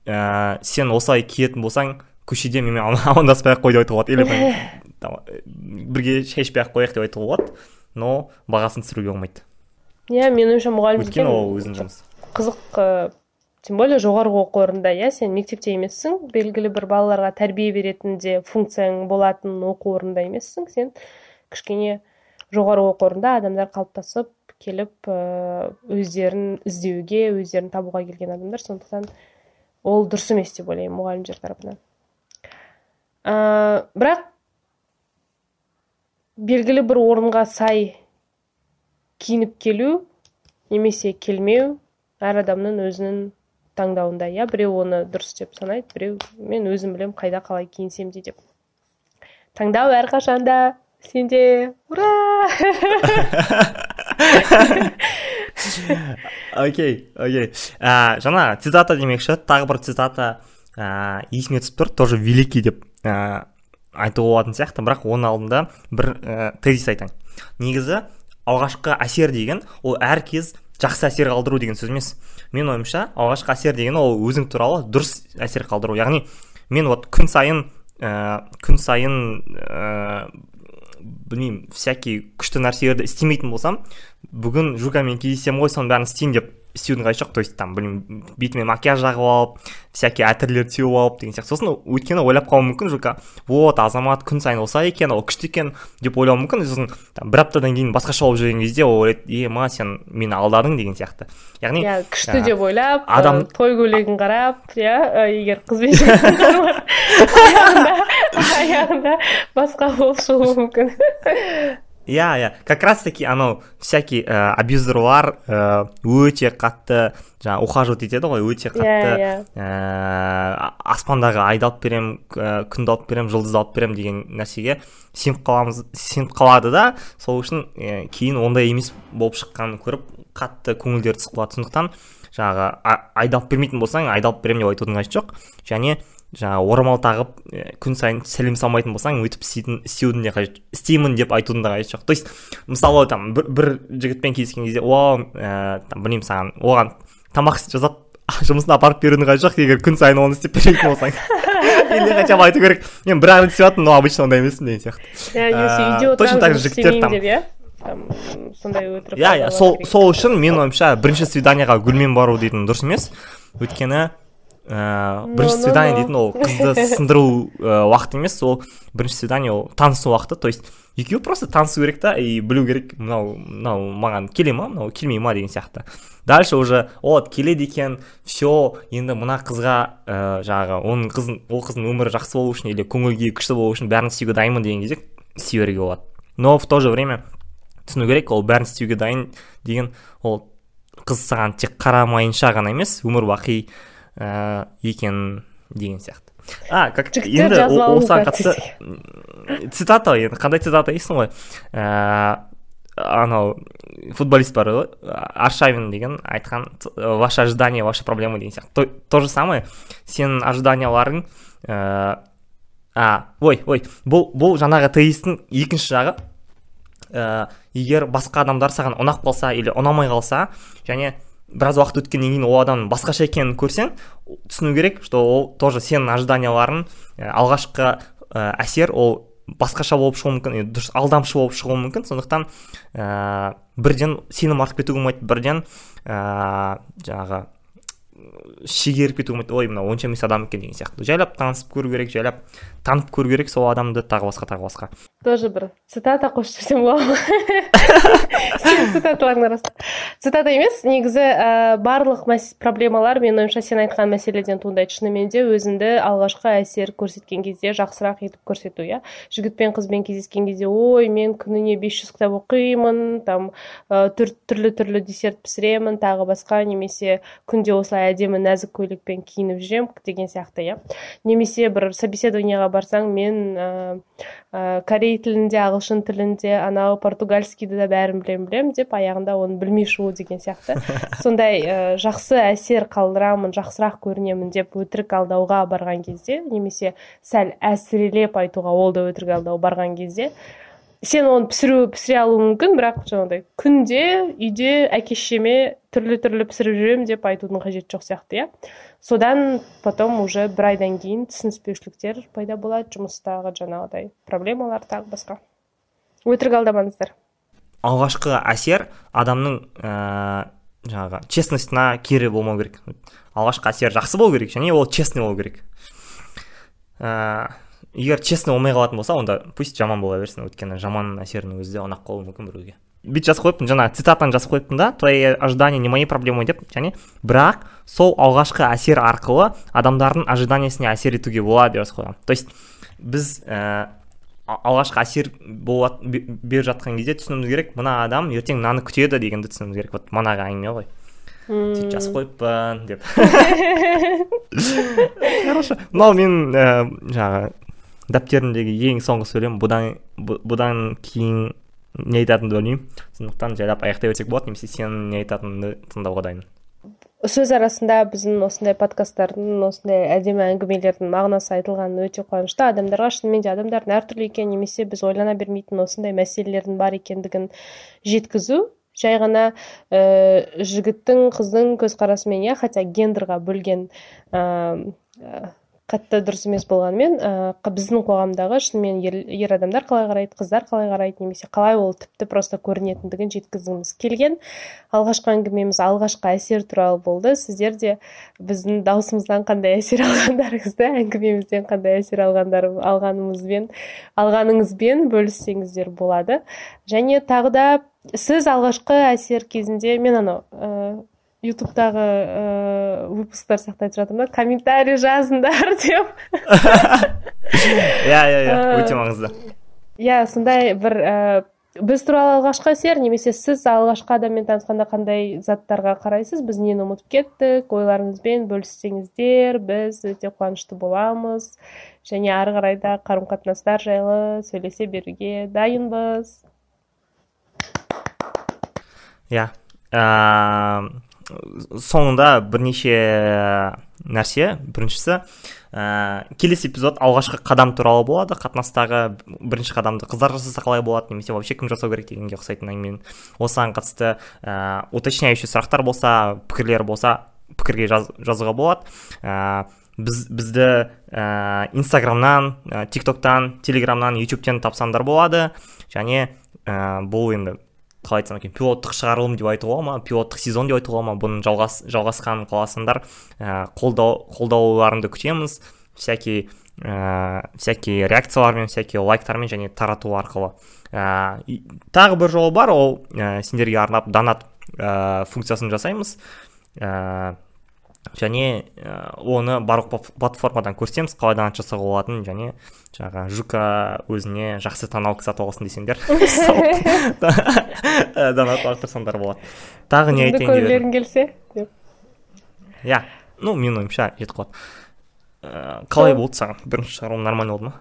ә, сен осылай киетін болсаң көшеде менімен амандаспай ақ қой деп айтуға болады. Или бірге шай ішпей ақ қояйық деп айтуға болады. Но бағасын түсіруге болмайды. Иә менің ойымша мұғалім өйткені ол өзінің жұмысы қызық тем более жоғарғы оқу орнында иә сен мектепте емессің. Белгілі бір балаларға тәрбие беретін де функцияң болатын оқу орнында емессің. Сен кішкене жоғары оқу орнында адамдар қалыптасып келіп өздерін іздеуге өздерін табуға келген адамдар. Сондықтан ол дұрыс емес деп ойлаймын мұғалімдер тарапынан. Ә, бірақ белгілі бір орынға сай киініп келу немесе келмеу әр адамның өзінің таңдауында. Иә біреу оны дұрыс деп санайды біреу мен өзім білем қайда қалай киінсем де деп. Таңдау әрқашанда сенде ура окей окей жаңа цитата демекші тағы бір цитата. Ә, есіме түсіп тұр тоже великий деп ә, айтуға болатын сияқты бірақ оның алдында бір тезис айтайын. Негізі алғашқы әсер деген ол әр кез жақсы әсер қалдыру деген сөз емес. Менің ойымша алғашқы әсер деген ол өзің туралы дұрыс әсер қалдыру. Яғни мен вот күн сайын ә, күн сайын ә, білмеймін всякий күшті нәрселерді істемейтін болсам бүгін жукамен кездесемін ғой соның бәрін істеймін деп істеудің қажеті жоқ то есть там білмеймін бетіме макияж жағып алып всякий әтірлерді сеуіп алып деген сияқты сосын өйткені ойлап қалуы мүмкін жука вот азамат күн сайын осылай екен ол күшті екен деп ойлауы мүмкін сосын бір аптадан кейін басқаша болып жүрген кезде ол ойлайды е ма сен мені алдадың деген сияқты яғни иә күшті деп ойлап адам той көйлегін қарап иә егер қызбен аяғында басқа болып шығуы мүмкін иә иә. Как раз таки анау всякий ә, абьюзерлар ә, өте қатты жаңағы ухаживать етеді ғой өте қатты иә. иә ә, аспандағы айды алып беремін ә, күнді алып беремін жұлдызды алып беремін деген нәрсеге сеніп қаламыз сеніп қалады да. Сол үшін ә, кейін ондай емес болып шыққанын көріп қатты көңілдері түсіп қалады сондықтан жаңағы айды алып бермейтін болсаң айды алып беремін деп айтудың қажеті жоқ. Және жаңағы орамал тағып күн сайын сәлем салмайтын болсаң өйтіп істеудің де қажет істеймін деп айтудың да қажеті жоқ. То есть мысалы там бір, бір жігітпен кездескен кезде о ә, там білмеймін саған оған тамақ жасап жұмысына апарып берудің қажеті жоқ егер күн сайын оны істеп бермейтін болсаң или хотя бы айту керек. Мен бір ақ рет істеп но обычно ондай емеспін деген сияқты. Үйде точно так же жігіттер там. иә сондай өтірік иә иә сол сол үшін менің ойымша бірінші свиданиеға гүлмен бару дейтін дұрыс емес. Өйткені ә, бірінші свидание дейтін ол қызды сындыру ә, уақыт емес ол бірінші свидание ол танысу уақыты. То есть екеуі просто танысу керек та и білу керек мынау мынау маған келе ма мынау келмей ма деген сияқты. Дальше уже вот келеді екен все енді мына қызға ә, жаңағы оның қызын ол қыздың өмірі жақсы болу үшін или көңіл күйі күшті болу үшін бәрін істеуге дайынмын деген кезде істей беруге болады. Но в то же время түсіну керек ол бәрін істеуге дайын деген ол қыз саған тек қарамайынша ғана емес өмір бақи ә, екен деген сияқты. А как енді осыған қатысты цитата енді қандай цитата дейсің ғой? Ә, анау футболист бар ғой аршавин деген айтқан ваше ожидание ваша проблема деген сияқты. То, то же самое сенің ожиданияларың ә, а ой ой бұл бұл жаңағы тезистің екінші жағы ә, егер басқа адамдар саған ұнап қалса или ұнамай қалса және біраз уақыт өткеннен кейін ол адамның басқаша екенін көрсең түсіну керек что ол тоже сенің ожиданияларың алғашқы ә, әсер ол басқаша болып шығуы мүмкін дұрыс алдамшы болып шығуы мүмкін. Сондықтан ә, бірден сенім артып кетуге болмайды бірден ә, жаңағы шегеріп кетуге ой мынау онша емес адам екен деген сияқты. Жайлап танысып көру керек жайлап танып көру керек сол адамды тағы басқа тағы басқа. Тоже бір цитата қосып жіберсем болады ма? Арасында. Цитата емес негізі ә, барлық проблемалар менің ойымша сен айтқан мәселеден туындайды. Шынымен де өзіңді алғашқы әсер көрсеткен кезде жақсырақ етіп көрсету иә? Жігіт пен қызбен кездескен кезде ой мен күніне 500 кітап оқимын там ә, түрлі түрлі десерт пісіремін тағы басқа немесе күнде осылай әдемі нәзік көйлекпен киініп жүремін деген сияқты иә. Немесе бір собеседованиеға барсаң мен ә, ә, корей тілінде ағылшын тілінде анау португальскийді да бәрін білемін білемін деп аяғында оны білмей шығу деген сияқты. Сондай ә, жақсы әсер қалдырамын жақсырақ көрінемін деп өтірік алдауға барған кезде немесе сәл әсірелеп айтуға ол да өтірік алдау барған кезде сен оны пісіру пісіре алуың мүмкін бірақ жаңағыдай күнде үйде әке шешеме түрлі түрлі пісіріп жүремін деп айтудың қажеті жоқ сияқты иә. Содан потом уже бір айдан кейін түсініспеушіліктер пайда болады жұмыстағы жаңағыдай проблемалар тағы басқа. Өтірік алдамаңыздар. Алғашқы әсер адамның ә, жаңағы честностьна кері болмау керек. Алғашқы әсер жақсы болу керек және ол честный болу керек. Ә, егер честный болмай қалатын болса онда пусть жаман бола берсін. Өйткені жаман әсерінің өзі де ұнап қалуы мүмкін біреуге. Бүйтіп жазып қойыппын жаңа цитатаны жазып қойыппын да. Твои ожидания не мои проблемы? деп және бірақ сол алғашқы әсер арқылы адамдардың ожиданиясына әсер етуге болады деп жазып қойғанмын то есть біз ә, алғашқы әсер беріп жатқан кезде түсінуіміз керек мына адам ертең мынаны күтеді дегенді түсінуіміз керек. Вот манағы әңгіме ғой. Сөйтіп жазып қойыппын деп. Хорошо. Мынау менің ә, жаңағы дәптерімдегі ең соңғы сөйлем бұдан бұдан кейін не айтатынымды білмеймін сондықтан жайлап аяқтай өтсек болады немесе сенің не айтатыныңды тыңдауға дайынмын сөз арасында біздің осындай подкасттардың осындай әдемі әңгімелердің мағынасы айтылғанына өте қуанышты. Адамдарға шынымен де адамдардың әртүрлі екенін немесе біз ойлана бермейтін осындай мәселелердің бар екендігін жеткізу. Жай ғана ә, жігіттің қыздың көзқарасымен иә хотя гендерға бөлген қатты дұрыс емес болғанымен ә, біздің қоғамдағы шынымен ер, ер адамдар қалай қарайды қыздар қалай қарайды немесе қалай ол тіпті просто көрінетіндігін жеткізгіміз келген. Алғашқы әңгімеміз алғашқы әсер туралы болды. Сіздер де біздің даусымыздан қандай әсер алғандарыңызды әңгімемізден қандай әсер алғандар алғанымызбен алғаныңызбен бөліссеңіздер болады. Және тағы да сіз алғашқы әсер кезінде мен анау ютубтағы ыыы выпусктар сияқты айтып жатырмын да. Комментарий жазыңдар деп. Иә иә иә. Өте маңызды. иә сондай бір ііі біз туралы алғашқы әсер немесе сіз алғашқы адаммен танысқанда қандай заттарға қарайсыз? Біз нені ұмытып кеттік? Ойларыңызбен бөліссеңіздер біз өте қуанышты боламыз. Және ары қарай да қарым қатынастар жайлы сөйлесе беруге дайынбыз. Иә. Соңында бірнеше нәрсе. Біріншісі ә, келесі эпизод алғашқы қадам туралы болады. Қатынастағы бірінші қадамды қыздар жасаса қалай болады. Немесе вообще кім жасау керек дегенге ұқсайтын әңгіме. Осыған қатысты ә, уточняющий сұрақтар болса пікірлер болса пікірге жаз, жазуға болады. Ә, біз бізді ә, инстаграмнан ә, тиктоктан телеграмнан ютубтен тапсаңдар болады. Және ә, бұл енді қалай айтсам екен пилоттық шығарылым деп айтуға ма пилоттық сезон деп айтуға ма бұның жалғас жалғасқанын қаласаңдар ә, қолдау қолдауларыңды күтеміз. Всякий ә, всякий реакциялармен всякий лайктармен және тарату арқылы. Ә, тағы бір жол бар ол ә, сендерге арнап донат ә, функциясын жасаймыз. Ә, және ә, оны барлық платформадан көрсетеміз қалай донат жасауға болатынын және жаңағы жука өзіне жақсы кісі сатып алсын десеңдер. Донат лақтырсаңдар болады. Тағы не айтайын деп көргілерің келсе деп. Иә. Ну менің ойымша жетіп қалады ә, қалай болды саған? Бірінші шығарылым нормально болды ма?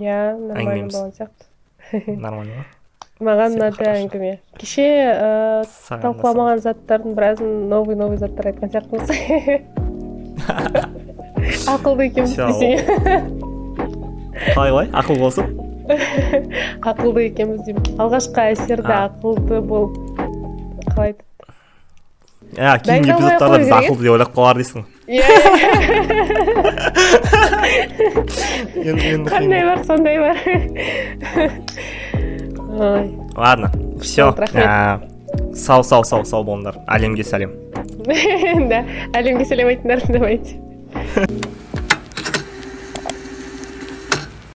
Иә нормально болған сияқты. Нормально ма? Маған ұнады әңгіме кеше ыыы талқыламаған заттардың біразын новый новый заттар айтқан сияқтымыз. Ақылды екенбіз десең қалай қалай? Ақыл болсын. Ақылды екенбіз деймін. Алғашқы әсерді ақылды бол. Қалай? Иә кейінгі эпизодтарда біз ақылды деп ойлап қалар дейсің. Иә. Қандай бар сондай бар. Ладно все сау сау сау сау болыңдар әлемге сәлем да әлемге сәлем айтыңдар давайте